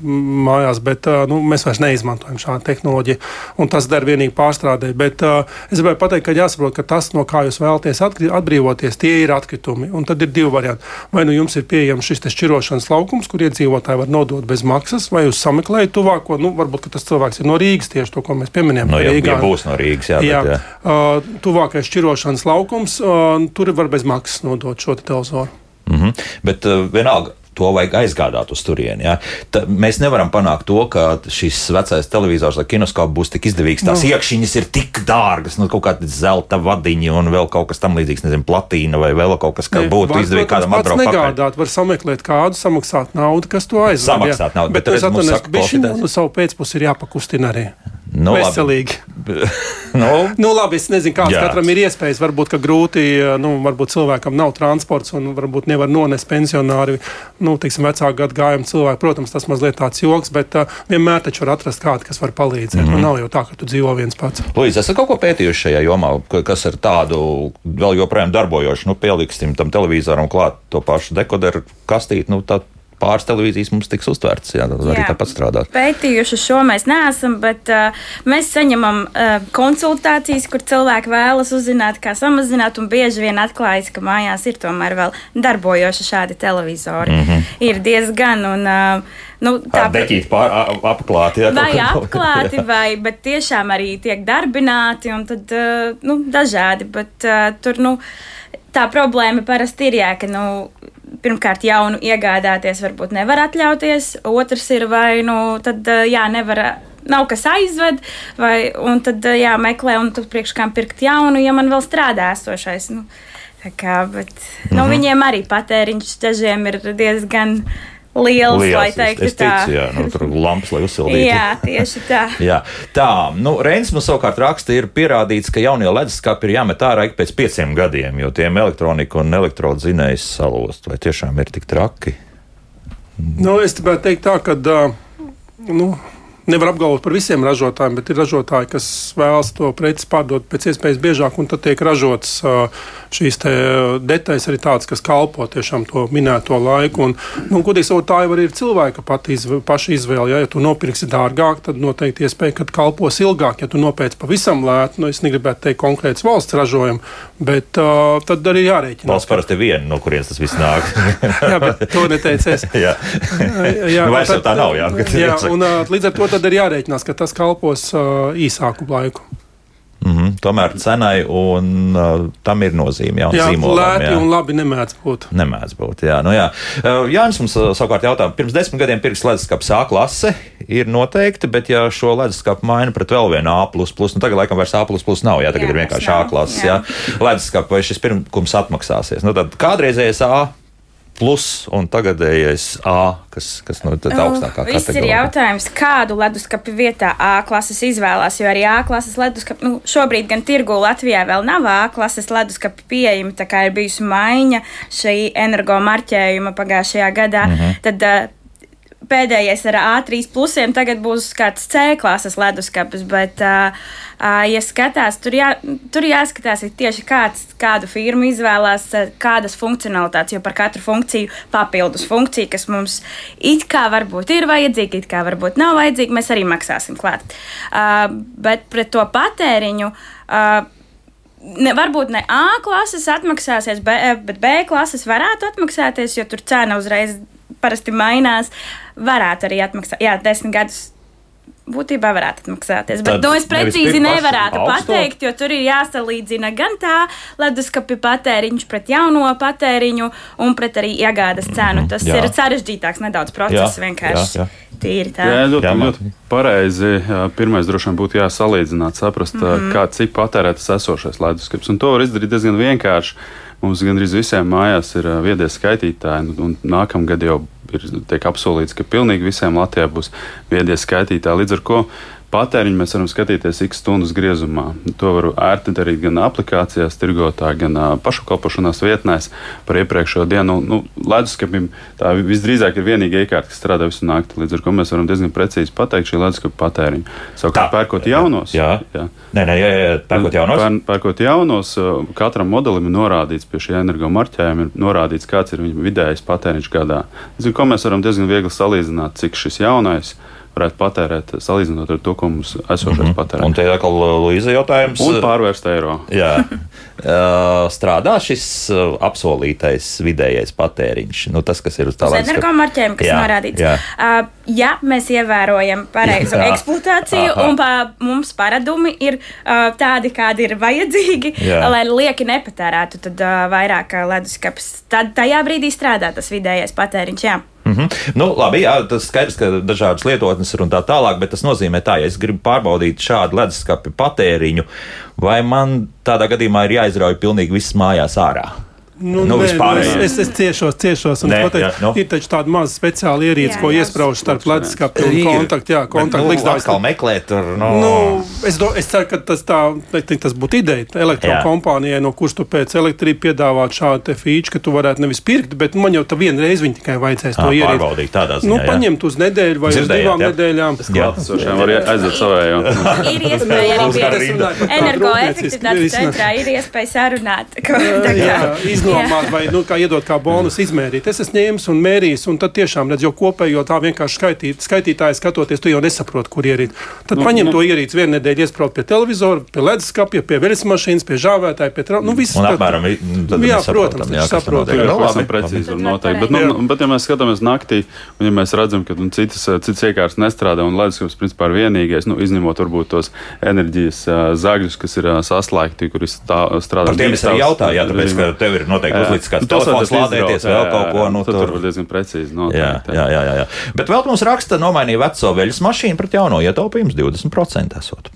mājās, bet uh, nu, mēs vairs neizmantojam šādu tehnoloģiju, un tas der vienīgi pārstrādē. Bet uh, es gribēju pateikt, ka jāsaprot, ka tas, no kā jūs vēlaties atbrīvoties, tie ir atkritumi. Un tad ir divi varianti. Vai nu jums ir pieejams šis šķirošanas laukums, kur iedzīvotāji var nodot bez maksas, vai jūs sameklējat tuvāko, nu, varbūt tas cilvēks ir no Rīgas tieši to, ko mēs pieminējām. No, jā, Rīgā ja būs no Rīgas, jā. jā, bet, jā. Uh, tuvākais šķirošanas laukums, uh, tur var bez maksas nodot šo te televizoru. Mm -hmm. Bet uh, vienalga, to vajag aizgādāt uz turieni. Ja? Ta, mēs nevaram panākt to, ka šis vecais televizors vai kinoskops būs tik izdevīgs. Tās no. iekšķiņas ir tik dārgas, nu, kaut kāda zelta vadiņa un vēl kaut kas tam līdzīgs, nezinu, platīna vai vēl kaut kas, kas būtu izdevīgi kādam atbraukt. Negādāt, var sameklēt kādu, samaksāt naudu, kas to aizsaka. Samaksāt naudu, bet, bet es atvainojos, ka bišķiņu un savu pēcpusi ir jāpakustina arī. Nu, Veselīgi. *laughs* nu, nu, labi, es nezinu, kāds jā. katram ir iespējas. Varbūt, ka grūti, nu, varbūt cilvēkam nav transports un varbūt nevar nonest pensionāri, nu, teiksim, vecāku gadu gājumu cilvēku. Protams, tas mazliet tāds joks, bet uh, vienmēr taču var atrast kādu, kas var palīdzēt. Mm -hmm. Nav jau tā, ka tu dzīvo viens pats. Lūdzu, esat kaut ko pētījuši šajā jomā, kas ir tādu vēl joprojām darbojošu, nu, pieliksim tam televizoram klāt to pašu dekoderu kastīti, nu, tā pāris televīzijas mums tiks uztvērts. Jā, tad arī tāpat strādāt. Pētījuši šo mēs neesam, bet uh, mēs saņemam uh, konsultācijas, kur cilvēki vēlas uzzināt, kā samazināt, un bieži vien atklājas, ka mājās ir tomēr vēl darbojoši šādi televizori. Mm -hmm. Ir diezgan. Un, uh, Nu, tā ir deķīta pār apklāti. Jā, vai apklāti, jā. vai bet tiešām arī tiek darbināti un tad, uh, nu, dažādi. Bet uh, tur, nu, tā problēma parasti ir, jā, ka, nu, pirmkārt, jaunu iegādāties varbūt nevar atļauties, otrs ir vai nu tad jā, nevar. Nav kas aizved, vai, un tad jāmeklē, un tad priekš kam pirkt jaunu, ja man vēl strādā esošais. Nu, kā, bet, mm -hmm. nu, viņiem arī patēriņš dažiem ir diezgan liels, liels lai teiktu es, es tā. Ticu, jā, nu, tur lampas, lai uzsildītu. jā, tieši tā. *laughs* jā. Tā, nu, Reins mums savukārt raksta, ir pierādīts, ka jaunie leduskapi ir jāmet ārā ik pēc pieciem gadiem, jo tiem elektronika un elektrodu zinējs salūst. Vai tiešām ir tik traki? Nu, es gribētu teikt tā, ka, nu, nevar apgalvot par visiem ražotājiem, bet ir ražotāji, kas vēlas to preci pārdot pēc iespējas biežāk, un tad tiek ražotas šīs detaļas arī tādas, kas kalpo tiešām to minēto laiku. Un, nu, godīgi sakot, tā jau ir cilvēka pati izvēle, paša izvēle. Ja, ja tu nopirksi dārgāk, tad noteikti iespēja, ka kalpos ilgāk. Ja tu nopērci pavisam lētu, nu, es negribētu teikt konkrēts valsts ražojumu, bet uh, tad arī jārēķina. Valsts parasti viena, no kurienes tas viss nāk. *laughs* jā, bet to neteicies. *laughs* jā, jā nu, vairs jau tā nav. Jā, jā, *laughs* un, uh, līdz ar to tad ir jārēķinās, ka tas kalpos uh, īsāku laiku. Mm -hmm. Tomēr cenai un uh, tam ir nozīme. Jā, jā zīmolam, lēti jā. un labi nemēdz būt. Nemēdz būt, jā. Nu, jā. Uh, Jānis mums uh, savukārt jautā, pirms desmit gadiem pirks leduskapis A klase ir noteikti, bet ja šo leduskapu maina pret vēl vienu A, nu tagad laikam vairs A nav, jā, tagad jā, ir vienkārši A klases, jā. jā. Leduskapu vai šis pirmkums atmaksāsies. Nu, tad kādreizējais A plus un tagadējais A, kas, kas nu, ir augstākā kategorija. Tas ir jautājums, kādu leduskapi vietā A klases izvēlās, jo arī A klases leduskapi nu, šobrīd gan tirgu Latvijā vēl nav A klases leduskapi pieejami, tā kā ir bijusi maiņa šī energo marķējuma pagājušajā gadā. Mm -hmm. Tad, pēdējais ar A3 plusiem, tagad būs kāds C klases leduskapis. Bet, ja skatās, tur, jā, tur jāskatās tieši kāds, kādu firmu izvēlās, kādas funkcionalitātes, jo par katru funkciju papildus funkciju, kas mums it kā varbūt ir vajadzīga, it kā varbūt nav vajadzīga, mēs arī maksāsim klāt. Bet pret to patēriņu. Ne, varbūt ne A klases atmaksāsies, B, bet B klases varētu atmaksāties, jo tur cena uzreiz parasti mainās. Uh, varētu arī atmaksāt. Jā, desmit gadus būtībā varētu atmaksāties. Bet Tad to es precīzi nevarētu augsto. pateikt, jo tur ir jāsalīdzina gan tā leduskapja patēriņš pret jauno patēriņu un pret arī iegādes cenu. Tas jā. ir sarežģītāks nedaudz process jā, vienkārši. Jā, jā. Tīri tā. Jā, ļoti, jā, ļoti pareizi. Pirmais droši vien būtu jāsalīdzināt, saprast, mm -hmm. kā cik patērētas esošais leduskapis. Un to var izdarīt diezgan vienkārši. Mums gandrīz visiem mājās ir viedie skaitītāji, un nākamgad jau ir, tiek apsolīts, ka pilnīgi visiem Latvijā būs viedie skaitītāji. Līdz ar to patēriņu mēs varam skatīties x stundas griezumā. To var ērti darīt gan aplikācijās, tirgotā, gan pašapkalpošanās vietnēs par iepriekšējo dienu. Nu, leduskapim tā visdrīzāk ir vienīgā iekārta, kas strādā visu nakti. Līdz ar to mēs varam diezgan precīzi pateikt šī leduskapa patēriņu. Savukārt, pērkot jaunos, jā, jā. Nē, nē, jā, jā, pērkot jaunos. Pēr, pērkot jaunos, katram modelim ir norādīts pie šī energo marķējuma, ir norādīts, kāds ir viņa vidējais patēriņš gadā. Līdz ar to mēs varam diezgan viegli salīdzināt, cik šis jaunais ir varētu patērēt, salīdzinot ar to, ko mums esošais mm -hmm. patērē. Un te atkal Luīza jautājums. Un pārvērst eiro. Jā. strādā šis apsolītais vidējais patēriņš, nu, tas, kas ir uz tā līnijas. Energomarķējumi, kas jā, norādīts. Jā. Uh, ja mēs ievērojam pareizu jā. eksploatāciju Aha. un pa, mums paradumi ir uh, tādi, kādi ir vajadzīgi, jā. lai lieki nepatērētu, tad uh, vairāk leduskapis. Tad tajā brīdī strādā tas vidējais patēriņš. Jā. Mm -hmm. nu, labi, jā, tas skaidrs, ka dažādas lietotnes ir un tā tālāk, bet tas nozīmē, tā, ja es gribu pārbaudīt šādu leduskapju patēriņu, vai man tādā gadījumā ir jāizrauj pilnīgi viss mājās ārā? Nu, nu, nē, nu, es, es, es ciešos, ciešos. Nē, pateikt, jā, nu. Ir taču tāda maza speciāla ierīce, ko iesprāž starp leduskapu un kontaktu. Jā, kontaktu nu, līdz tam meklēt. Tur, nu. Nu, es, do, es ceru, ka tas, tā, tas būtu ideja elektrokompānijai, no kuras tu pēc elektrības piedāvāt šādu feature, ka tu varētu nevis pirkt, bet man jau tā viena reize viņa tikai vajadzēs to ierīci. Nu, ziņā, paņemt uz nedēļu vai Dzirdējāt, uz divām jā. nedēļām. Jā, tas var aiziet savējo. *laughs* Ir iespēja arī energoefektivitātes centrā, ir iespēja sarunāt. Iznomāt vai nu, kā iedot kā bonus izmērīt. Es esmu ņēmis un mērījis, un tad tiešām redzu, jo kopējo tā vienkārši skaitīt, skaitītāji skatoties, tu jau nesaproti, kur ierīt. Tad nu, paņem nu, to ierīci vienu nedēļu, iesprāst pie televizora, pie leduskapja, pie veļas mašīnas, pie žāvētāja, pie traumas. Nu, viss ir apmēram tā. Jā, protams, jā, saprotu. Jā, pavisam precīzi var noteikt. Bet, nu, bet, ja mēs skatāmies naktī, un ja mēs redzam, ka nu, citas, citas iekārtas nestrādā, un leduskapis principā ir vienīgais, nu, izņemot varbūt tos enerģijas zagļus, kas ir saslēgti, kur strādā. Par tiem es arī jautāju, jā, tāpēc, ka tev ir noteikti uzlicis kāds nu, telefons, lādēties vēl kaut ko. Nu, tur var diezgan precīzi noteikt. Jā, jā, jā, jā. Bet vēl mums raksta, nomainīja veco veļas mašīnu pret jauno ietaupījumu 20% esot.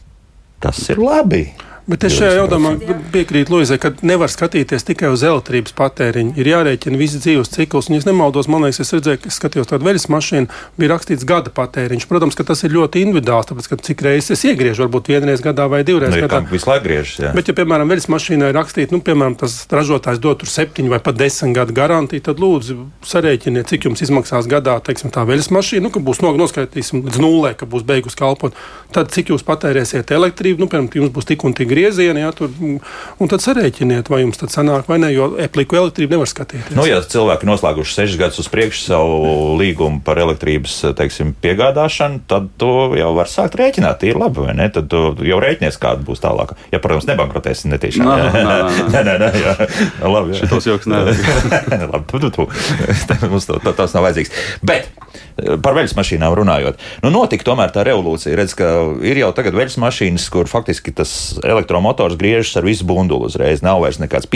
Tas ir labi. Bet es šajā jautājumā piekrītu Luizai, ka nevar skatīties tikai uz elektrības patēriņu. Ir jārēķina visi dzīves cikls. Un, ja nemaldos, man liekas, es redzēju, ka skatījos tādu veļas mašīnu, bija rakstīts gada patēriņš. Protams, ka tas ir ļoti individuāls, tāpēc, ka cik reizes es iegriežu, varbūt vienreiz gadā vai divreiz nu, gadā. Visu laiku griežas, jā. Bet, ja, piemēram, veļas mašīnai ir rakstīts, nu, piemēram, tas ražotājs dod tur septiņu vai pat desmit gadu garantiju, tad lūdzu sarēķiniet, cik jums izmaksās gadā, teiksim, tā veļas mašīna, nu, ka būs noskaitīsim līdz nulē, ka būs beigus kalpot. Tad, cik jūs patērēsiet elektrību, nu, piemēram, jums būs tik un tik griezieni, jā, tur un tad sarēķiniet, vai jums tad sanāk vai nē, jo epliku elektrību nevar skatīties. Nu, ja cilvēki noslēguši sešus gadus uz priekšu savu līgumu par elektrības teiksim, piegādāšanu, tad to jau var sākt rēķināt. Ir labi, vai ne? Tad jau rēķinies, kāda būs tālāk. Ja, protams, nebankrotēs netiešām. Nā, nā, nā, nē, *laughs* nē, nē, jā. labi. Jā. Šitos joks nevajag. *laughs* labi, tu, tu, tu. *laughs* Mums to, tas nav vajadzīgs. Bet par veļas mašīnām runājot, nu, notika tomēr tā revolūcija. Redz, ka ir jau tagad veļas mašīnas, kur faktiski tas elektromotors griežas ar visu bundulu uzreiz. Nav vairs nekāds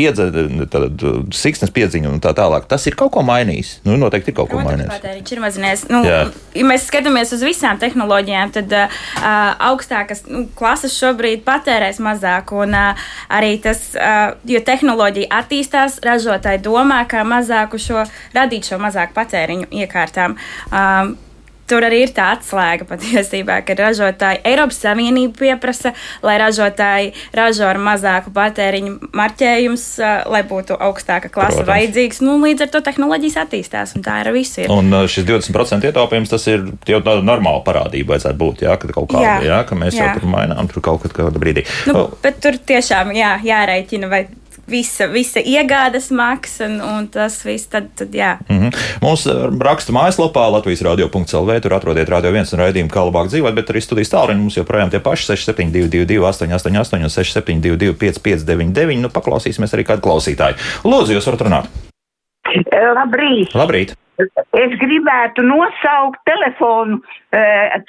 siksnas piedziņa un tā tālāk. Tas ir kaut ko mainījis. Nu, noteikti ir kaut ko mainījis. Patēriņš ir mazinājies. Nu, Jā. ja mēs skatāmies uz visām tehnoloģijām, tad uh, augstākas nu, klases šobrīd patērēs mazāk. Un uh, arī tas, uh, jo tehnoloģija attīstās, ražotāji domā, kā mazāku šo radīt šo mazāku patēriņu iekārtām. Um, tur arī ir tā atslēga patiesībā, ka ražotāji Eiropas Savienība pieprasa, lai ražotāji ražo ar mazāku patēriņu marķējums, lai būtu augstāka klase Protams. vajadzīgs. Nu, līdz ar to tehnoloģijas attīstās, un tā ir viss. Ir. Un šis 20% ietaupījums, tas ir jau tāda normāla parādība, vajadzētu būt, jā, ka kaut kāda, jā, jā ka mēs jā. jau tur mainām tur kaut kādā brīdī. Nu, bet tur tiešām jā, jārēķina, vai visa, visa iegādes maksa un, un tas viss. Tad, tad, jā. mm -hmm. Mums eh, raksta mājaslapā Latvijas radio.clv. Tur atrodiet radio viens un raidījumu, kā labāk dzīvot, bet arī studijas tālruņi mums joprojām tie paši 6722, 888 un 672, 559. Nu, paklausīsimies arī kādu klausītāju. Lūdzu, jūs varat runāt. Eh, labrīt! Labrīt. Es gribētu nosaukt telefonu, eh,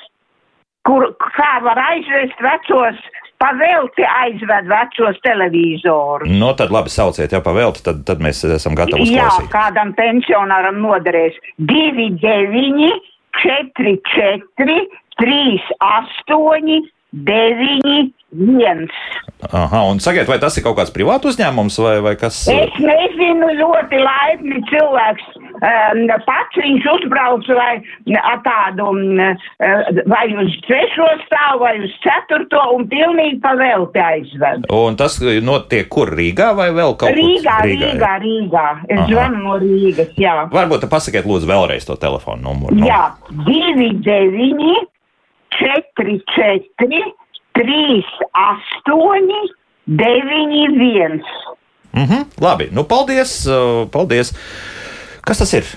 kur kā var aizvest vecos pavelti aizved vecos televizorus. No nu, tad labi sauciet, ja pavelti, tad, tad mēs esam gatavi uzklausīt. Jā, kādam pensionāram noderēs 2, 9, 4, 4, 3, 8, 9, viens. Aha, un sakiet, vai tas ir kaut kāds privāts uzņēmums vai, vai kas? Es nezinu, ļoti laipni cilvēks. Um, pats viņš uzbrauc vai ar tādu, um, vai uz trešo stāvu, vai uz ceturto, un pilnīgi pavēlti aizved. Un tas notiek kur Rīgā vai vēl kaut kur? Rīgā, Rīgā, Rīgā, Rīgā. Es Aha. zvanu no Rīgas, jā. Varbūt pasakiet lūdzu vēlreiz to telefonu numuru. No. Jā, 29, 4, 4. 3, 8, 9, 1. Mm -hmm, labi, nu paldies, paldies. Kas tas ir?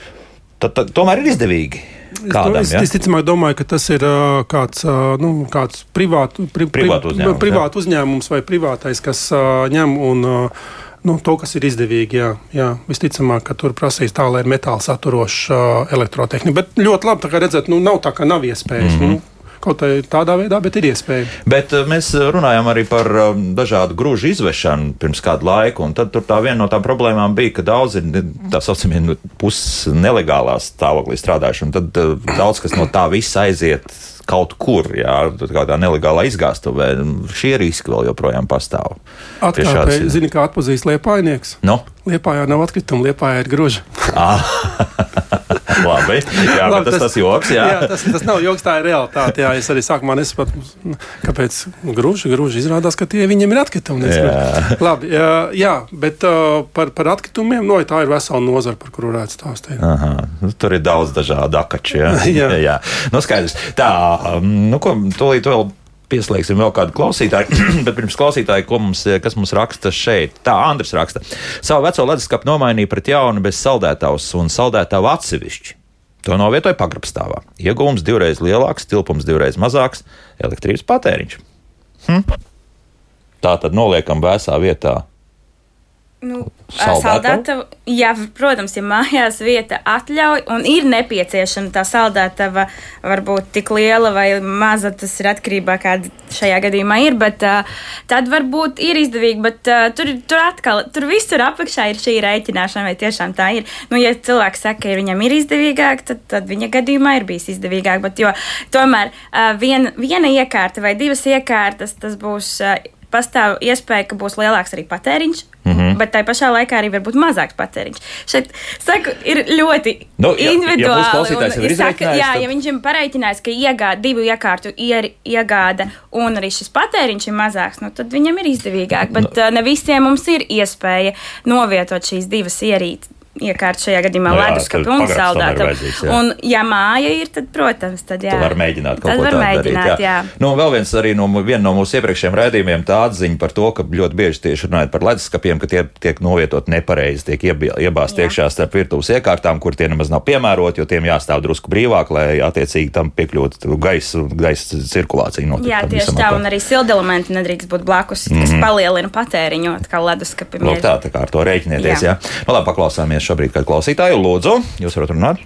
Tad, tad, tomēr ir izdevīgi. kādam. es, Ja? es ticamāk domāju, ka tas ir uh, kāds, uh, nu, kāds privātu, pri, Privātu uzņēmums, privātu uzņēmums vai privātais, kas uh, ņem un. Uh, Nu, to, kas ir izdevīgi, jā, jā. visticamāk, ka tur prasīs tā, lai ir metāla saturoša elektrotehnika. Bet ļoti labi, kā redzat, nu, nav tā, ka nav iespējas. Mm -hmm. nu, kaut kā tādā veidā, bet ir iespēja. Bet uh, mēs runājam arī par um, dažādu grūžu izvešanu pirms kāda laika, un tad tā viena no tām problēmām bija, ka daudzi ir tā saucamie nu, puses nelegālā stāvoklī strādājuši, un tad uh, daudz kas no tā visa aiziet kaut kur, jā, kādā nelegālā izgāstuvē. Šie riski vēl joprojām pastāv. Pie šādas- Atkāpē, zini, kā atpazīst liepainieks. Nu, Liepājā nav atkrituma, liepājā ir groži. *laughs* *laughs* labi. Jā, Labi, tas, tas joks, jā. jā tas, tas nav joks, tā ir realitāte. Jā, es arī sākumā nesapratu, kāpēc grūži, grūži izrādās, ka tie viņiem ir atkritumi. Jā. Labi, jā, jā bet uh, par, par atkritumiem, no, tā ir vesela nozara, par kuru varētu stāstīt. Aha, nu, tur ir daudz dažādu akaču. Jā, *laughs* Jā. jā. Nu, skaidrs. Tā, um, nu, ko tūlīt vēl. Pieslēgsim vēl kādu klausītāju, *clears throat* bet pirms klausītāja, mums, kas mums raksta šeit. Tā, Andris raksta. Savu veco leduskapu nomainīja pret jaunu bez saldētavas un saldētavu atsevišķi. To novietoja pagrabstāvā. Iegūms divreiz lielāks, tilpums divreiz mazāks, elektrības patēriņš. Hm? Tā tad noliekam vēsā vietā. Nu, saldētava, jā, protams, ja mājās vieta atļauj un ir nepieciešama tā saldētava, varbūt tik liela vai maza, tas ir atkarībā kāda šajā gadījumā ir, bet uh, tad varbūt ir izdevīgi, bet uh, tur, tur atkal, tur visur apakšā ir šī rēķināšana, vai tiešām tā ir. Nu, ja cilvēks saka, ka viņam ir izdevīgāk, tad, tad viņa gadījumā ir bijis izdevīgāk, bet jo, tomēr uh, vien, viena iekārta vai divas iekārtas, tas būs. Uh, pastāv iespēja, ka būs lielāks arī patēriņš, mm Mhm. -hmm. bet tai pašā laikā arī var būt mazāks patēriņš. Šeit saku, ir ļoti Nu, ja- ja individuāli. klausītājs, un jau ir izreikinājis, jā, tad- ja viņš ir pareiķinājis, ka iegāda divu iekārtu ier, iegāda un arī šis patēriņš ir mazāks, nu, tad viņam ir izdevīgāk. Bet Nu. ne visiem mums ir iespēja novietot šīs divas ierīces. Iekārt šajā gadījumā Nu jā, leduskapi tad un jā. Un, ja māja ir, tad, protams, tad jā. Tu vari mēģināt kaut tad ko var tādu mēģināt, darīt. jā. Nu, un vēl viens arī no, viena no mūsu iepriekšējiem raidījumiem tā atziņa par to, ka ļoti bieži tieši runājot par leduskapiem, ka tie tiek novietot nepareizi, tiek iebāzt Jā. iekšā starp virtuves iekārtām, kur tie nemaz nav piemēroti, jo tiem jāstāv drusku brīvāk, lai attiecīgi tam piekļūtu gaisa, gaisa cirkulācija. notiktu Jā, tieši tā, un arī sildelementi nedrīkst būt blakus, kas mm -hmm. palielina patēriņu, kā leduskapim. Lūk, tā, tā kā ar to rēķinieties. Jā. Jā. Jā. Nu, labi, paklausāmies šobrīd kādu klausītāju. Lūdzu, jūs varat runāt?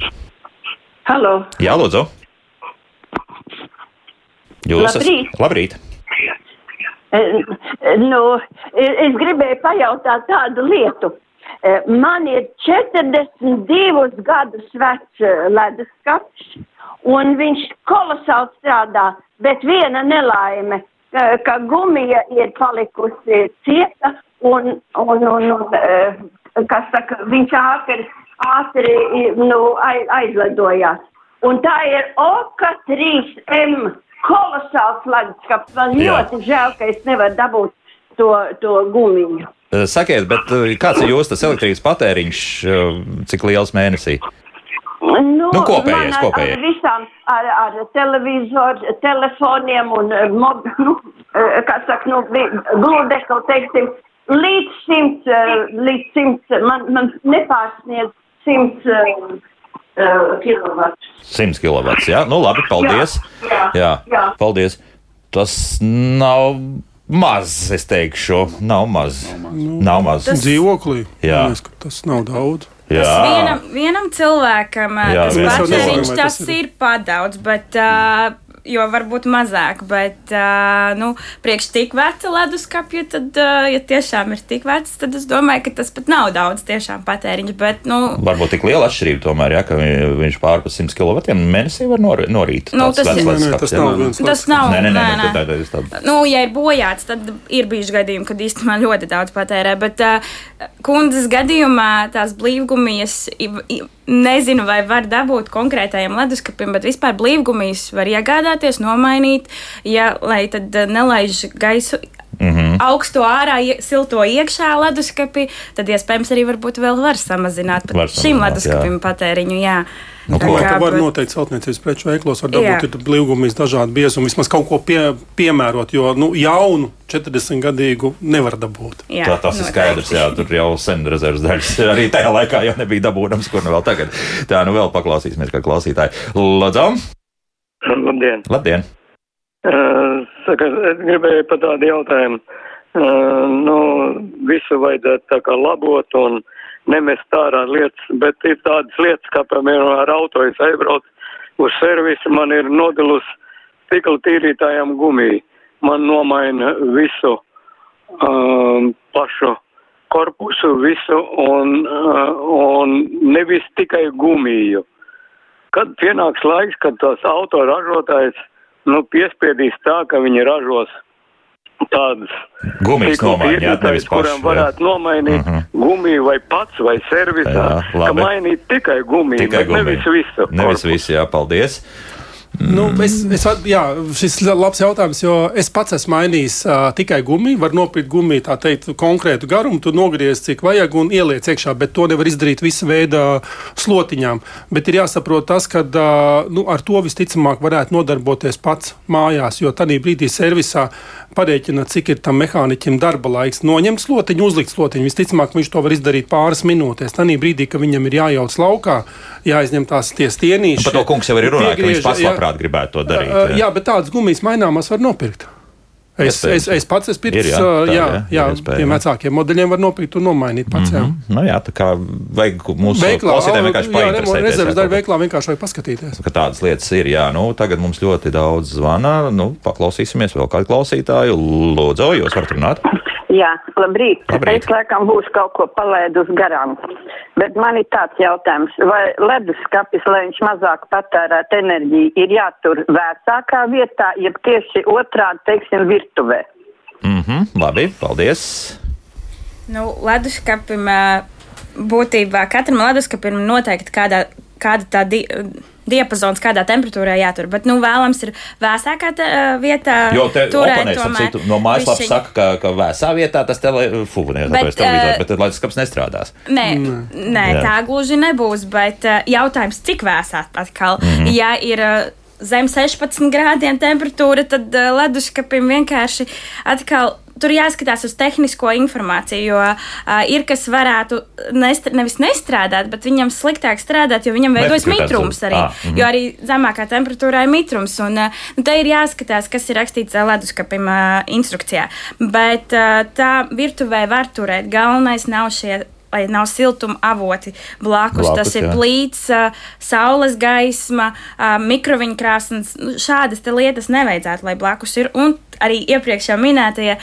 Halo, Jā, lūdzu. Jūs Labrīt. esat. Labrīt. Eh, nu, eh, es gribēju pajautāt tādu lietu. Eh, Man ir 42 gadus vecs eh, leduskapis, un viņš kolosāli strādā, bet viena nelaime, eh, ka gumija ir palikusi cieta, un, un, un, un eh, kas saka, viņš ātri, ātri nu, ai- aizledojās. Un tā ir OKA 3M kolosāls leduskapis. Man Jā. ļoti žēl, ka es nevaru dabūt to, to gumiju. Eh, Sakiet, bet eh, kāds ir jūsu elektrības patēriņš, eh, cik liels mēnesī? Nu, Nu, kopējais, ar, kopējais. ar visām, ar, ar televizoru, telefoniem un mob, *laughs* nu, kā saka, nu, gludekli, teiksim, līdz simts, eh, līdz simts, man, man nepārsniedz simts uh, kilovatu. 100 kW. Jā, nu labi, paldies. Jā, jā, jā. paldies. Tas nav maz, es teikšu. Nav maz. Nav maz. Tas- Dzīvoklī. Jā. Ka Tas nav daudz. Jā, Tas vienam, vienam cilvēkam Jā, tas patēriņš tas ir- padaudz, bet, uh, jo varbūt mazāk, bet uh, nu, priekš tik veca leduskapja, tad, uh, ja tiešām ir tik vecs, tad es domāju, ka tas pat nav daudz tiešām patēriņš, bet, nu, varbūt tik liela atšķirība tomēr, ja, ka vi- viņš pārpa 100 kW mēnesī var nor norīt. Nu, tas vecs ir- Nē, nē, tas nav viens tas nav. Nē, nē, nē, nē, nē, nē. tā, tā, tā, tā. Nu, ja ir bojāts, tad ir bijuši gadījumi, kad īstenībā ļoti daudz patērē. Bet uh, kundzes gadījumā tās blīvgumijas, nezinu, vai var dabūt konkrētajam leduskapim, bet vispār blīvgumijas var iegādāties, nomainīt, ja, lai tad uh, nelaiž gaisu Mm -hmm. augsto ārā, silto iekšā leduskapī, tad iespējams arī varbūt vēl var samazināt Var pat šim samazināt, leduskapim patēriņu. Jā. Nu, Tā ko? kā, Ka var bet- noteikt celtniecības preču veiklos, var Jā. dabūt blīvgumijas dažādi biezumi, vismaz kaut ko pie, piemērot, jo nu, jaunu 40 gadīgu nevar dabūt. jā, Tā, tas ir noteikti. skaidrs, jā, tur jau sen rezerves daļas *laughs* arī tajā laikā jau nebija dabūjams, kur nu vēl tagad. Tā, nu vēl paklausīsimies, kā klausītāji. Lūdzu, *coughs* Labdien! labdien! Uh, saka, es gribēju par tādu jautājumu. Uh, nu, visu vajadzētu tā kā labot un nemest ārā lietas, bet ir tādas lietas, kā piemēram ar auto es aizbraucu uz servisu, man ir nodilus stikla tīrītājām gumiju. Man nomaina visu um, pašu korpusu, visu un, uh, un nevis tikai gumiju. Kad pienāks laiks, kad tos autoražotājs nu, piespiedīs tā, ka viņi ražos tādas Gumijas stikla nomaiņa, jā, nevis tīrītājas, kurām varētu nomainīt Mhm. gumiju vai pats vai servisā, Jā, ka labi. mainīt tikai gumiju, Tikai bet nevis gumiju. visu. Nevis visu, jā, paldies. Nu, es, es, jā, šis ir labs jautājums, jo es pats esmu mainījis uh, tikai gumiju. Var nopirkt gumiju, tā teikt, konkrētu garumu, tu nogriez, cik vajag, un ieliec iekšā, bet to nevar izdarīt visu veidu slotiņām. Bet ir jāsaprot tas, ka uh, nu, ar to visticamāk varētu nodarboties pats mājās, jo tajā brīdī servisā parēķina, cik ir tam mehāniķim darba laiks. Noņemt slotiņu, uzlikt slotiņu. Visticamāk, viņš to var izdarīt pāris minūtēs. Tajā brīdī, kad viņam ir jājauc laukā, jāizņem tās tie stienīši. Par to kungs jau arī runāja, ka viņš pats jā. Labprāt gribētu to darīt. Uh, jā, bet tādas gumijas maināmas var nopirkt. Es, es, es pats esmu pircis, Ir, jā, jā, tā, jā, jā, jā, tiem jā. vecākiem modeļiem var nopirkt un nomainīt pats. Mm -hmm. Nu, jā, tā kā vajag mūsu klausītājiem vienkārši painteresēties. rezerves jā, daļu kaut- veiklā vienkārši vajag paskatīties. ka tādas lietas ir. Jā, nu, tagad mums ļoti daudz zvana. Nu, paklausīsimies vēl kādu klausītāju. Lūdzu, jūs varat runāt. Jā, labrīt. Labrīt. Es laikam būšu kaut ko palaidus garām. Bet man ir tāds jautājums, vai leduskapis, lai viņš mazāk patērētu enerģiju, ir jātur vēsākā vietā, jeb tieši otrādi, teiksim, virtuvē? Mhm, labi, paldies. Nu, leduskapim būtībā katram leduskapim ir noteikti kādā, kāda tā di diapazons, kādā temperatūrā jātur. Bet, nu, vēlams ir vēsākā te, ā, vietā. Jo te turēt tomēr citu no mājaslapas bišķiņ- saka, ka, ka vēsā vietā tas tele, fu, ne, Bet, eh, bet tad leduskapis nestrādās. Nē, nē Jā. tā gluži nebūs. Bet uh, jautājums, cik vēsā atkal? Mm. -hmm. Ja ir uh, zem 16 grādiem temperatūra, tad uh, leduskapim vienkārši atkal. Tur jāskatās uz tehnisko informāciju, jo uh, ir kas varētu nest, nevis nestrādāt, bet viņam sliktāk strādāt, jo viņam veidojas mitrums arī. Ah, mhm. Jo arī zemākā temperatūrā ir mitrums. Un, uh, nu, te ir jāskatās, kas ir rakstīts leduskapim uh, instrukcijā. Bet uh, tā virtuvē var turēt. Galvenais nav šie. Lai nav siltuma avoti blakus, Blakus, tas ir jā. plīts, saules gaisma, mikroviņu krāsnes. Nu, Šādas lietas nevajadzētu, lai blakus ir. Un arī iepriekš jau minētie,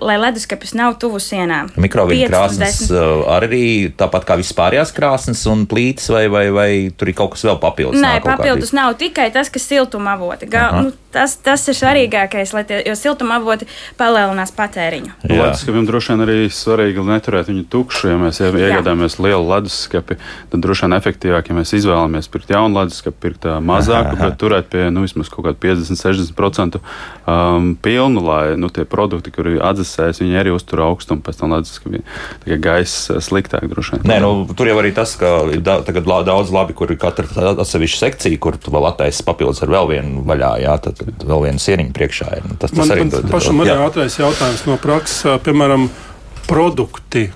lai leduskapis nav tuvu sienām. Mikroviņu 5 un krāsnes 10. arī tāpat kā vispārējās krāsnes un plīts, vai, vai, vai tur ir kaut kas vēl papildus? Nē, papildus nav tikai tas, kas siltuma avoti. Ga, Aha. nu, tas, tas ir svarīgākais, lai tie, jo siltuma avoti palielinās patēriņu. Leduskapim droši vien arī svarīgi neturēt viņu tukšu. Ja mēs ie- iegādājamies lielu leduskapi, tad droši vien efektīvāk, ja mēs izvēlamies pirkt jaunu leduskapi, pirkt mazāku, Aha. bet turēt pie nu, vismaz kaut kāda 50-60% um, pilnu, lai nu, tie produkti, kuri atdzesēs, viņi arī uztur augstumu pēc tam leduskapī. Tikai gaiss ā, sliktāk droši vien. Nē, nu, tur jau arī tas, ka ir da, tagad daudz labi, kur ir katra tā- atsevišķa sekcija, kur tu vēl attaisno papildus ar vēl vienu vaļā, jā, tad, tad vēl vienu sieniņu priekšā. Ir. Nu, Tas, tas Man, arī man pašam arī ātrais jautājums no prakses, piemēram, produkti,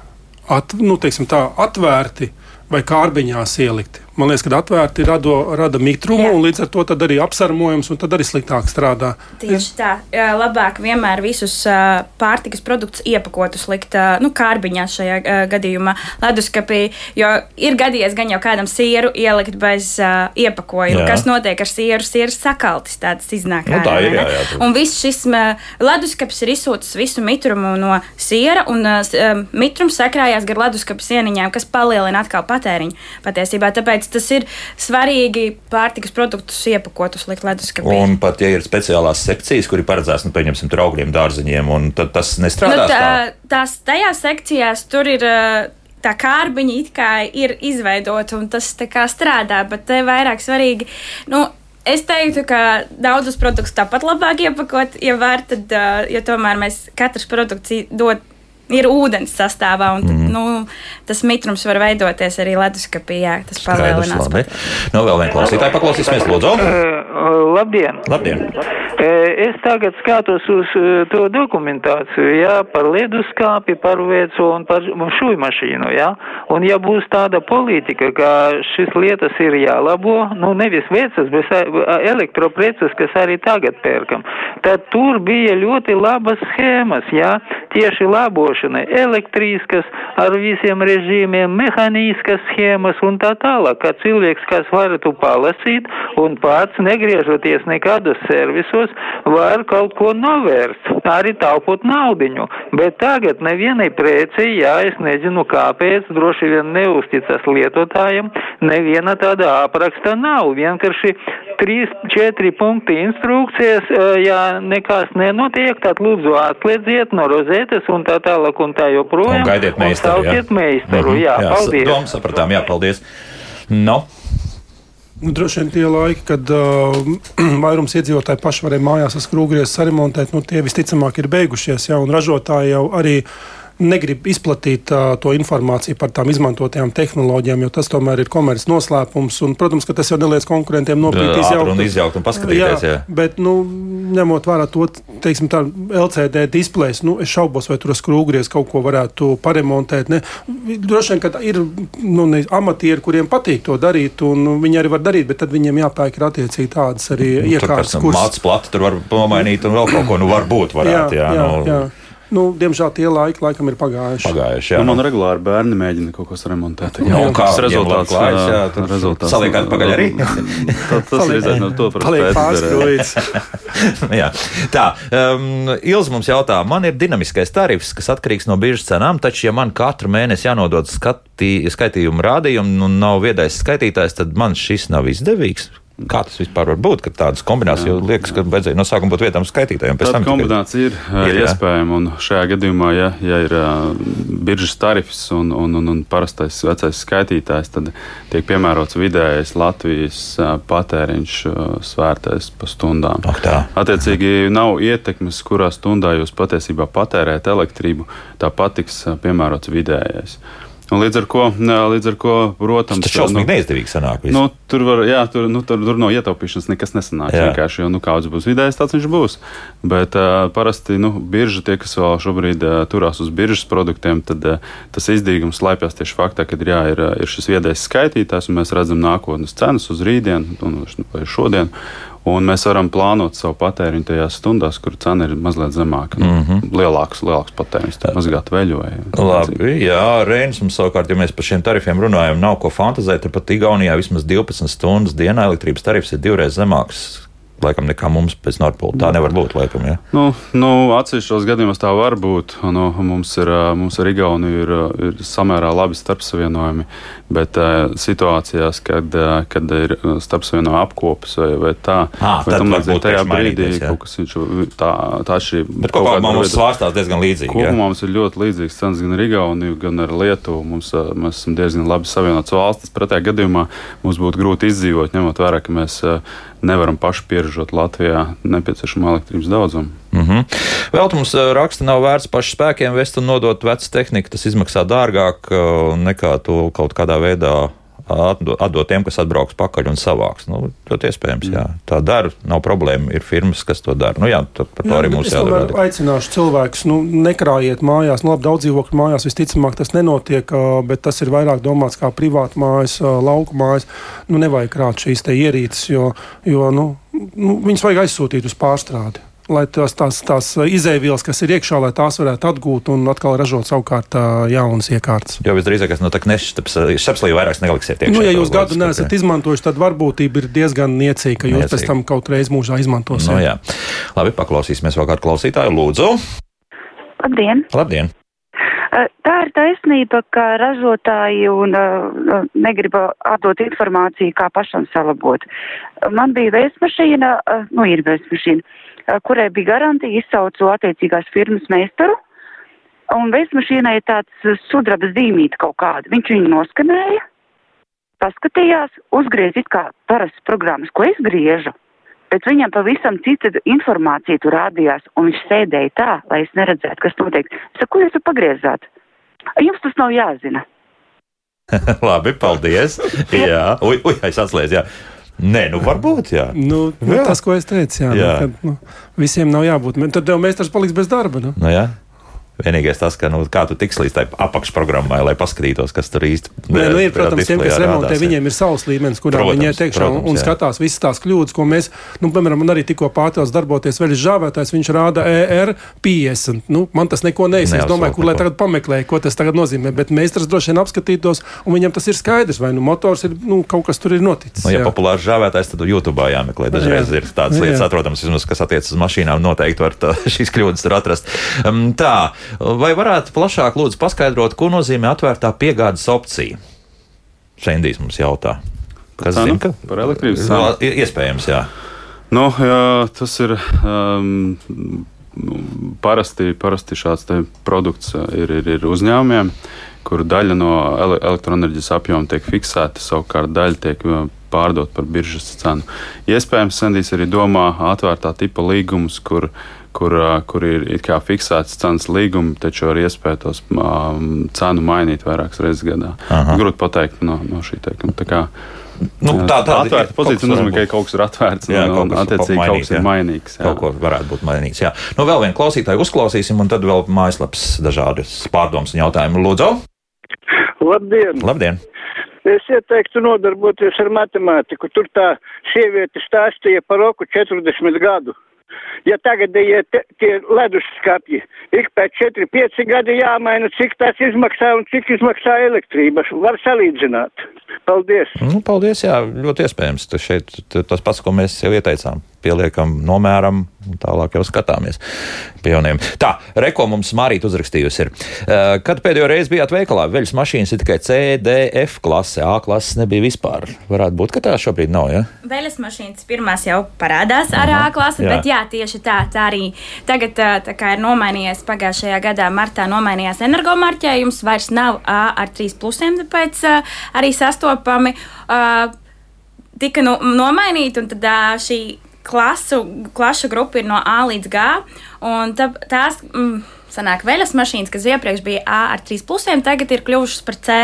at, nu, tā, atvērti vai kārbiņās ielikti. Man liekas, ka atvērti rado, rada mitrumu, Jā. un līdz ar to tad arī apsarmojums, un tad arī sliktāk strādā. Tieši tā, labāk vienmēr visus pārtikas produktus iepakotus likt nu, kārbiņā šajā gadījumā, leduskapī. Jo ir gadījies gan jau kādam sieru ielikt bez uh, iepakojuma. Jā. Kas notiek ar sieru? Sieras sakaltis tāds iznāk. Nu, tā ir, jā, jā, tur- Un viss šis leduskapis ir izsūcis visu mitrumu no siera, un ā, mitrums sakrājās gar leduskapa sieniņām, kas palielina atkal patēriņu. Patiesībā tāpēc tas ir svarīgi pārtikas produktus iepakotus likt leduskapī. Un pat, ja ir speciālās sekcijas, kur ir paredzēts, nu, pieņemsim, tur augļiem, dārziņiem, un tad tas Nu, nestrādās. tā, tā. tās tajās sekcijās tur ir. Tā kārbiņa it kā ir izveidota un tas tā kā strādā, bet te vairāk svarīgi. Nu, Es teiktu, ka daudzus produktus tāpat labāk iepakot, ja var, tad, jo tomēr mēs katrs produkts dod ir ūdens sastāvā, un tad, mm. nu, tas mitrums var veidoties arī leduskapī. Jā, tas palielinās. Nu, vēl viena klausītāja paklausīsimies, lūdzu. Uh, labdien! Labdien! Es tagad skatos uz to dokumentāciju, jā, par leduskāpi, par veco un par šūjmašīnu, jā. Un ja būs tāda politika, ka šis lietas ir jālabo, nu nevis vecas, bet elektropreces, kas arī tagad pērkam, tad tur bija ļoti labas schēmas, jā, tieši labošana, elektriskas, ar visiem režīmiem, mehāniskas schēmas un tā tālāk, ka cilvēks, kas varētu palasīt un pats negriežoties nekādos servisos, var kaut ko novērst, arī taupot naudiņu. Bet tagad nevienai precei, jā, es nezinu kāpēc, droši vien neusticas lietotājiem, neviena tāda apraksta nav. Vienkārši trīs, četri punkti instrukcijas, ja nekas nenotiek, tad lūdzu atslēdziet no rozētes un tā tālāk un tā joprojām. Un gaidiet meistaru, jā. meistaru, jā, jā, paldies. Dom, sapratām, jā, paldies. No. Nu, droši vien tie laiki, kad uh, *clears throat* vairums iedzīvotāji paši varēja mājās ar skrūvgriezu saremontēt, nu, tie visticamāk ir beigušies. Ja, ražotāji jau arī uh, negrib izplatīt uh, to informāciju par tām izmantotajām tehnoloģijām, jo tas tomēr ir komerces noslēpums. Un, protams, ka tas jau neliec konkurentiem nopirkt, izjaukt un, izjaukt un paskatīties. Jā, jā. Bet, nu, ņemot vērā to, teiksim, tā LCD displejs, nu, es šaubos, vai tur skrūvgriez kaut ko varētu paremontēt. Ne? Droši vien, ka ir nu, ne, amatieri, kuriem patīk to darīt, un viņi arī var darīt, bet tad viņiem jāpērk ir attiecīgi tādas arī nu, iekārtas, mācīt plati, tur var pamainīt un vēl kaut ko, nu, varbūt varētu. Jā, jā, jā, nu. jā. Nu, diemžēl tie laiki laikam ir pagājuši. Pagājuši jā, nu, man regulāri bērni mēģina kaut ko remontēt. Jā, jā, kāds rezultāts? Klājas, *laughs* jā, tad rezultāts. Saliekāt pagaļ arī? tā, tas ir izaicinājums, to Paliek pārskrūjīts. *laughs* jā. Tā, um, Ilz mums jautā, man ir dinamiskais tarifs, kas atkarīgs no biržas cenām, taču, ja man katru mēnesi jānodod skatī, skaitījumu rādījumu un nav viedais skaitītājs, tad man šis nav izdevīgs. Kā tas vispār var būt, ka tādas kombinācijas jau liekas, ka vajadzēja no sākuma būt vietām skaitītājiem? Tāda kombinācija ir, ir iespējama, un šajā gadījumā, ja, ja ir uh, biržas tarifs un, un, un, un parastais vecais skaitītājs, tad tiek piemērots vidējais Latvijas uh, patēriņš uh, svērtais pa stundām. Oh, tā. Attiecīgi nav ietekmes, kurā stundā jūs patiesībā patērējat elektrību, tāpat tiks piemērots vidējais. Līdz ar ko, līdz ar ko protams, tas šausmīgi nu, neizdevīgi sanāk. Visu. Nu, tur, var, jā, tur, nu, tur, tur no ietaupīšanas nekas nesanāk. Jā. Vienkārši, jo nu, kāds būs vidējais, tāds viņš būs. Bet uh, parasti nu, birža, tie, kas vēl šobrīd uh, turās uz biržas produktiem, tad uh, tas izdevīgums slēpjas tieši faktā, ka jā, ir, ir šis viedais skaitītājs, un mēs redzam nākotnes cenas uz rītdienu un vai šodien. Un mēs varam plānot savu patēriņu tajās stundās, kur cena ir mazliet zemāka. Mm -hmm. Lielāks, lielāks patēriņš, tā mazgāt veļu. Vai, Labi, jā, Reinis mums savukārt, ja mēs par šiem tarifiem runājam, nav ko fantazēt. Pat Igaunijā vismaz 12 stundas dienā elektrības tarifs ir divreiz zemāks laikam nekā mums pēc Nordpūles. Tā nevar būt. Laikam, ja? nu, nu, atsevišķos gadījumos tā var būt. Nu, mums, ir, mums ar Igauniju ir, ir samērā labi starpsavienojumi, bet situācijās, kad, kad ir starpsavienojuma apkopes vai, vai tā, à, vai tam līdzīgi tajā brīdī kaut kas viņš tā, tā atšķirība. Bet kopumā mums svārstās diezgan līdzīgi. Kopumā ja? mums ir ļoti līdzīgs cenas gan ar Igauniju, gan ar Lietuvu. Mums, mēs esam diezgan labi savienots valstis. Pretējā gadījumā mums būtu grūti izdzīvot, ņemot vērā, ka mēs nevaram paši pieržot Latvijā nepieciešamo elektrības daudzumu. Mm -hmm. Vēl mums eh, raksta, nav vērts pašu spēkiem vest un nodot vecu tehniku. Tas izmaksā dārgāk eh, nekā to kaut kādā veidā atdot tiem, kas atbrauks pakaļ un savāks. Nu, ļoti iespējams, jā. Tā dara, nav problēma. Ir firmas, kas to dara. Nu, jā, par to jā, arī mums. Es aicināšu cilvēkus, nu, nekrājiet mājās, nu, labi, daudz dzīvokļu mājās visticamāk tas nenotiek, bet tas ir vairāk domāts kā privāta mājas, lauku mājas. Nu, nevajag krāt šīs ierīces, jo, jo nu, nu, viņas vajag aizsūtīt uz pārstrādi lai tās, tās, tās izēvielas, kas ir iekšā, lai tās varētu atgūt un atkal ražot savukārt jaunas iekārtas. Jo visdrīzāk, no tā nešķapslī vairāk negaliksiet iekšā. Nu, ja jūs gadu neesat izmantojuši, tad varbūtība ir diezgan niecīga, ka jūs niecīga. pēc tam kaut reiz mūžā izmantosiet. Nu, jā. Labi, paklausīsimies vēl kādu klausītāju. Lūdzu! Labdien! Labdien. Tā ir taisnība, ka ražotāji un, uh, negrib atdot informāciju, kā pašam salabot. Man bija vēstmašīna, uh, nu ir vēstmašīna, kurai bija garantija, izsaucu attiecīgās firmas meistaru, un veismašīnai ir tāds sudrabas zīmīte kaut kāda. Viņš viņu noskanēja, paskatījās, uzgriez it kā parastas programmas, ko es griežu, bet viņam pavisam cita informācija tur rādījās, un viņš sēdēja tā, lai es neredzētu, kas notiek. Es saku, ko jūs tur pagriezāt? Jums tas nav jāzina. *laughs* Labi, paldies. *laughs* Jā, ui, ui es atslēdzu. Nē, nu varbūt, jā. Nu, nu, Jā. tas, ko es teicu, jā, Jā. jā. Nu, kad, nu, visiem nav jābūt. Tad tev meistars paliks bez darba. Nu. Nu, jā. Vienīgais tas, ka nu, kā tu tiks līdz tai apakšprogrammai, lai paskatītos, kas tur īsti Nē, nu, ir, protams, tiem, kas remontē, jā. viņiem ir savs līmenis, kurā Protams, viņi un, protams, un jā. skatās visas tās kļūdas, ko mēs, nu, piemēram, man arī tikko pārtās darboties veļas žāvētājs, viņš rāda ER 50. Nu, man tas neko neizsaka. Es domāju, kur lai neko. tagad pameklēju, ko tas tagad nozīmē, bet meistars droši vien apskatītos, un viņam tas ir skaidrs, vai nu motors ir, nu, kaut kas tur ir noticis. Nu, ja jā. populārs žāvētājs, tad YouTube jāmeklē. Dažreiz Jā. ir tādas Jā. lietas, atrodams, vismaz, kas attiecas uz mašīnām. Noteikti var tā, *laughs* šīs kļūdas tur atrast. Um, tā, vai varētu plašāk lūdzu paskaidrot, ko nozīmē atvērtā piegādes opcija? Šendijs mums jautā. Kas cenu? zina, ka Par elektrības cenu? Vēl i- Iespējams, jā. Nu, jā, tas ir um, nu, parasti, parasti šāds produkts uh, ir, ir, ir uzņēmumiem, kur daļa no ele elektroenerģijas apjoma tiek fiksēta, savukārt daļa tiek uh, pārdot par biržas cenu. Iespējams, Sandijs arī domā atvērtā tipa līgumus, kur, kur, uh, kur ir it kā fiksēts cenas līgumi, taču ar iespēju tos um, cenu mainīt vairākas reizes gadā. Aha. Grūti pateikt no, no šī teikuma. Nu, tā- tāda atvērta ir- pozīcija kaut kas nozīmē, ka kaut kas ir atvērts Jā, un, kaut un kas attiecīgi mainīt, kaut kas ir mainīgs. jā. Kaut ko varētu būt mainīts. Jā. Nu, vēl vienu klausītāju uzklausīsim, un tad vēl mājaslapas dažādas pārdomas un jautājumu. Lūdzu, Labdien! labdien! Es ieteiktu nodarboties ar matemātiku. Tur tā sieviete stāstīja par roku 40 gadu. Ja tagadējie te- tie leduskapji ik pēc 4-5 gadi jāmaina, cik tas izmaksā un cik izmaksā elektrība, var salīdzināt. Paldies! Nu, paldies, jā, ļoti iespējams. Tas šeit tas pats, ko mēs jau ieteicām. Pieliekam, nomēram, un tālāk jau skatāmies pie jauniem. Tā, reko mums Mārīt uzrakstījusi ir. Uh, Kad pēdējo reizi bijāt veikalā, veļas mašīnas ir tikai C, D, F klase, A klases nebija vispār. Varētu būt, ka tā šobrīd nav, ja? Vēles mašīnas pirmās jau parādās ar A klasi, jā. bet jā, tieši tā, tā arī tagad ā, tā kā ir nomainījies pagājušajā gadā, martā nomainījās energomarķējums, vairs nav A ar trīs plusiem, tāpēc ā, arī sastopami tika no, nomainīti, un tad šī klasu, klašu grupa ir no A līdz G, un tā, tās. Mm, Sanāk, veļas mašīnas, kas iepriekš bija A ar 3 plusiem, tagad ir kļuvušas par C,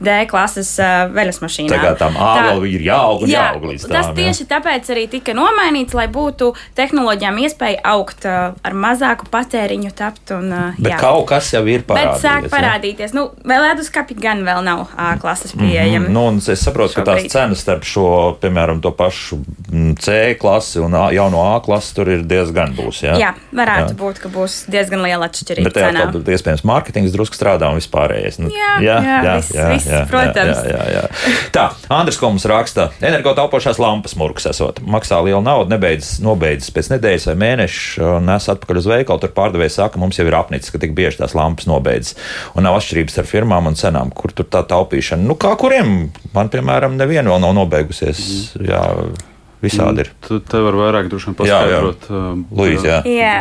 D klases uh, veļas mašīnām. Tagad tam A Tā- vēl ir jāaug un Jā, jāaug līdz tas tām, jā. tieši tāpēc arī tika nomainīts, lai būtu tehnoloģijām iespēja augt uh, ar mazāku patēriņu, tapt un uh, Bet jā. kaut kas jau ir Bet parādījies. sāk ja? parādīties. Nu, vēl leduskapi gan vēl nav A klases pieejami. Mm, nu, un es saprotu, ka tās Šobrīd. cenas starp šo, piemēram, to pašu mm, C klasi un A, jauno A klasi tur ir diezgan būs. Ja? Jā, varētu jā. būt, ka būs diezgan liela atšķirība Bet tajā tad, iespējams, mārketings drusku strādā un vispārējais. Nu, Jā, jā, viss, viss, protams. Jā, jā, jā. Tā, Andris Koms raksta, energotaupošās lampas murgs esot. Maksā lielu naudu, nebeidz, nobeidzas pēc nedēļas vai mēneša, un nes atpakaļ uz veikalu. Tur pārdevējs saka, mums jau ir apnicis, ka tik bieži tās lampas nobeidzas. Un nav atšķirības ar firmām un cenām, kur tur tā taupīšana. Nu, kā kuriem? Man, piemēram, neviena vēl nav nobeigusies. Jā, visādi ir. Tu te var vairāk droši vien Jā, jā. paskaidrot. um, Luīz, jā. Jā.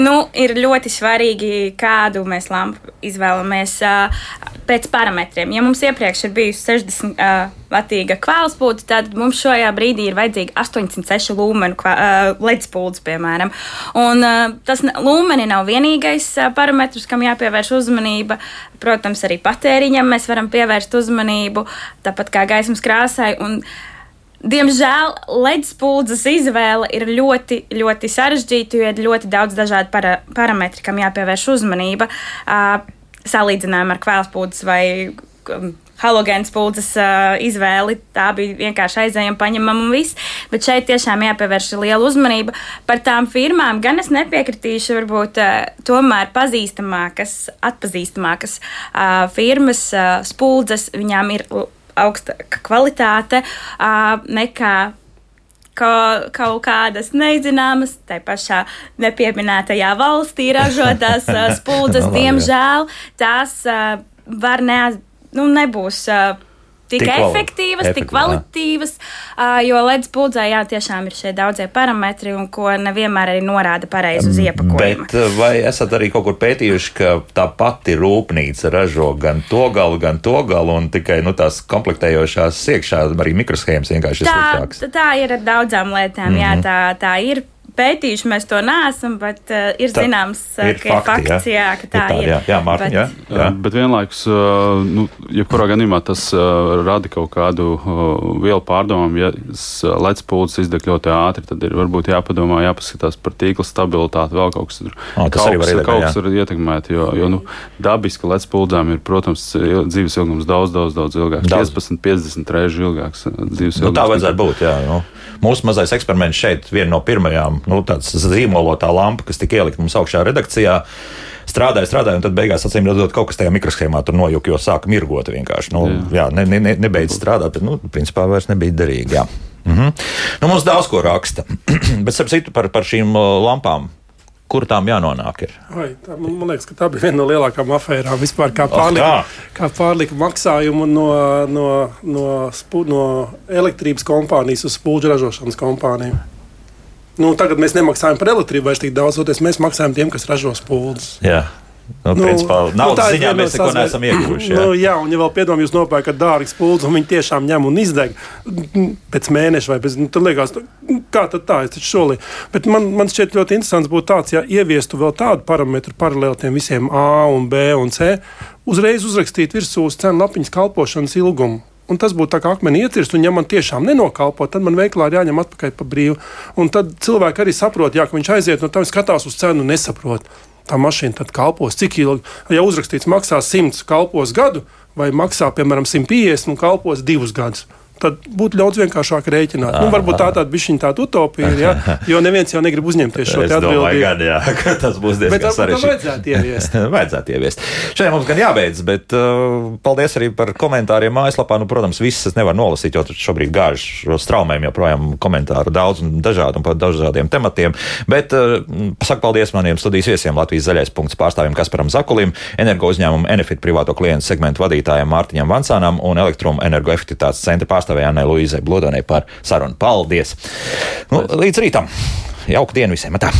Nu, ir ļoti svarīgi, kādu mēs lampu izvēlamies uh, pēc parametriem. Ja mums iepriekš ir bijusi 60 uh, vatīga kvēlspūde, tad mums šajā brīdī ir vajadzīga 806 lūmenu uh, ledspūdes, piemēram. Un, uh, tas lūmeni nav vienīgais uh, parametrs, kam jāpievērš uzmanība. Protams, arī patēriņam mēs varam pievērst uzmanību, tāpat kā gaismas krāsai. Un, Diemžēl ledspūdzes izvēle ir ļoti, ļoti sarežģīta, jo ir ļoti daudz dažādu para, parametru, kam jāpievērš uzmanība. Uh, salīdzinājumā ar kvēlspūdzes vai um, halogēnas spuldzes uh, izvēli. Tā bija vienkārši aizējama, paņemama un viss. Bet šeit tiešām jāpievērš liela uzmanība par tām firmām. Gan es nepiekritīšu, varbūt uh, tomēr pazīstamākas, atpazīstamākas uh, firmas, uh, spuldzes, viņām ir augstāka kvalitāte nekā ka kaut kādas nezināmas, tai pašā nepieminētajā valstī ražotās *laughs* spuldzes, diemžēl, tās var neaz, nu, nebūs. Uh, tik, Tik kvali- efektīvas, tik efektīvi, jā. jo ledus puldzē jā, tiešām ir šie daudzie parametri, un ko nevienmēr arī norāda pareizi uz iepakojuma. Bet eh, vai esat arī kaut kur pētījuši, ka tā pati rūpnīca ražo gan to galu, gan to galu, un tikai nu, tās komplektējošās iekšā arī mikroshēmas vienkārši ir Tā, sliktākas? tā ir ar daudzām lietām, mm -hmm. jā, Mhm. tā, tā ir. Pētījuši mēs to neesam, bet uh, ir Tā zināms, uh, ir ka ir fakti, fakts, jā, ka tā tādi, ir. jā. Jā, Mārtiņ, Bet- jā. Jā. Bet vienlaikus, uh, nu, jebkurā gadījumā tas uh, rada kaut kādu uh, vielu pārdomu. Ja ledus pūlis izdeg ļoti ātri, tad ir varbūt jāpadomā, jāpaskatās par tīkla stabilitāti, vēl kaut kas tur. Ā, tas arī var kaut jā. kas var ietekmēt, jo, jo nu, dabiski ledus pūldzēm ir, protams, dzīves ilgums daudz, daudz, daudz ilgāks. Daudz. 15, 50 reizes ilgāks uh, dzīves Nu, ilgums. tā vajadzētu būt. Jā, nu. Mūsu mazais eksperiments šeit, viena no pirmajām, nu, tāds zīmolotā lampa, kas tika ielikt mums augšā redakcijā. Strādāja, strādāja, un tad beigās, acīm redzot, kaut kas tajā mikroshēmā tur nojuka, jo sāka mirgot vienkārši. Nu, jā, ne, ne, ne, nebeidz strādāt, bet, nu, principā vairs nebija derīgi. Jā. Mhm. Nu, mums daudz ko raksta, *clears throat* bet, starp citu, par, par šīm uh, lampām. Kur tām jānonāk? Ir? Vai, tā, man, man liekas, ka tā bija viena no lielākajām afērām vispār. Kā pārlika, tā. kā pārlika maksājumu no, no, no, spu, no elektrības kompānijas uz spūļu ražošanas kompāniju. Nu, tagad mēs nemaksājam par elektrību vairs tik daudz, toties mēs maksājam tiem, kas ražo spūļus. Jā. Nu, nu, principā, naudas tā ir ziņā mēs neko neesam ieguvuši. Jā. Nu, jā, un ja vēl piedomājat, jūs nopērkat dārgas pūles, un viņi tiešām ņem un izdeg pēc mēneša vai pēc tam, tad liekas, nu, kā tad tā, es taču solīju. Bet man, man šķiet ļoti interesants būtu tāds, ja ieviestu vēl tādu parametru paralēli tiem visiem A un B un C, uzreiz uzrakstīt virsū uz cenu lapiņas kalpošanas ilgumu. Un tas būtu tā kā akmeni iecirst, un ja man tiešām nenokalpo, tad man veiklā ir jāņem atpakaļ pa brīvu. Un tad cilvēki arī saprot, jā, ka viņš aiziet no tā, skatās uz cenu un nesaprot. Tā mašīna tad kalpos cik ilgi. Ja uzrakstīts, maksā 100, kalpos gadu, vai maksā, piemēram, 150 un kalpos divus gadus. Tad būtu daudz vienkāršāk rēķināt. Nu, varbūt tā tāda bišķiņa tāda utopija ja? *laughs* jo neviens jau negrib uzņemties šo atbildību. gan, jā, *laughs* tas būs diezgan sarežģīti. vajadzētu ieviest. *laughs* vajadzētu ieviest. Šodien mums gan jābeidz, bet uh, paldies arī par komentāriem mājaslapā. Nu, protams, visas es nevaru nolasīt, jo šobrīd gāž straumēm joprojām komentāru daudz un dažādu un par dažādiem tematiem. Bet uh, pasaku paldies maniem studijas viesiem Latvijas zaļais punkts pārstāvim Kasparam Zakulim, energo uzņēmumu Enefit privāto klientu segmentu vadītājiem Mārtiņam Vansānam un elektromu energoefektivitātes centra pārstāvējai Luīzai Blodonai par sarunu. Paldies! Nu, līdz rītam! Jauka diena visiem! Tā.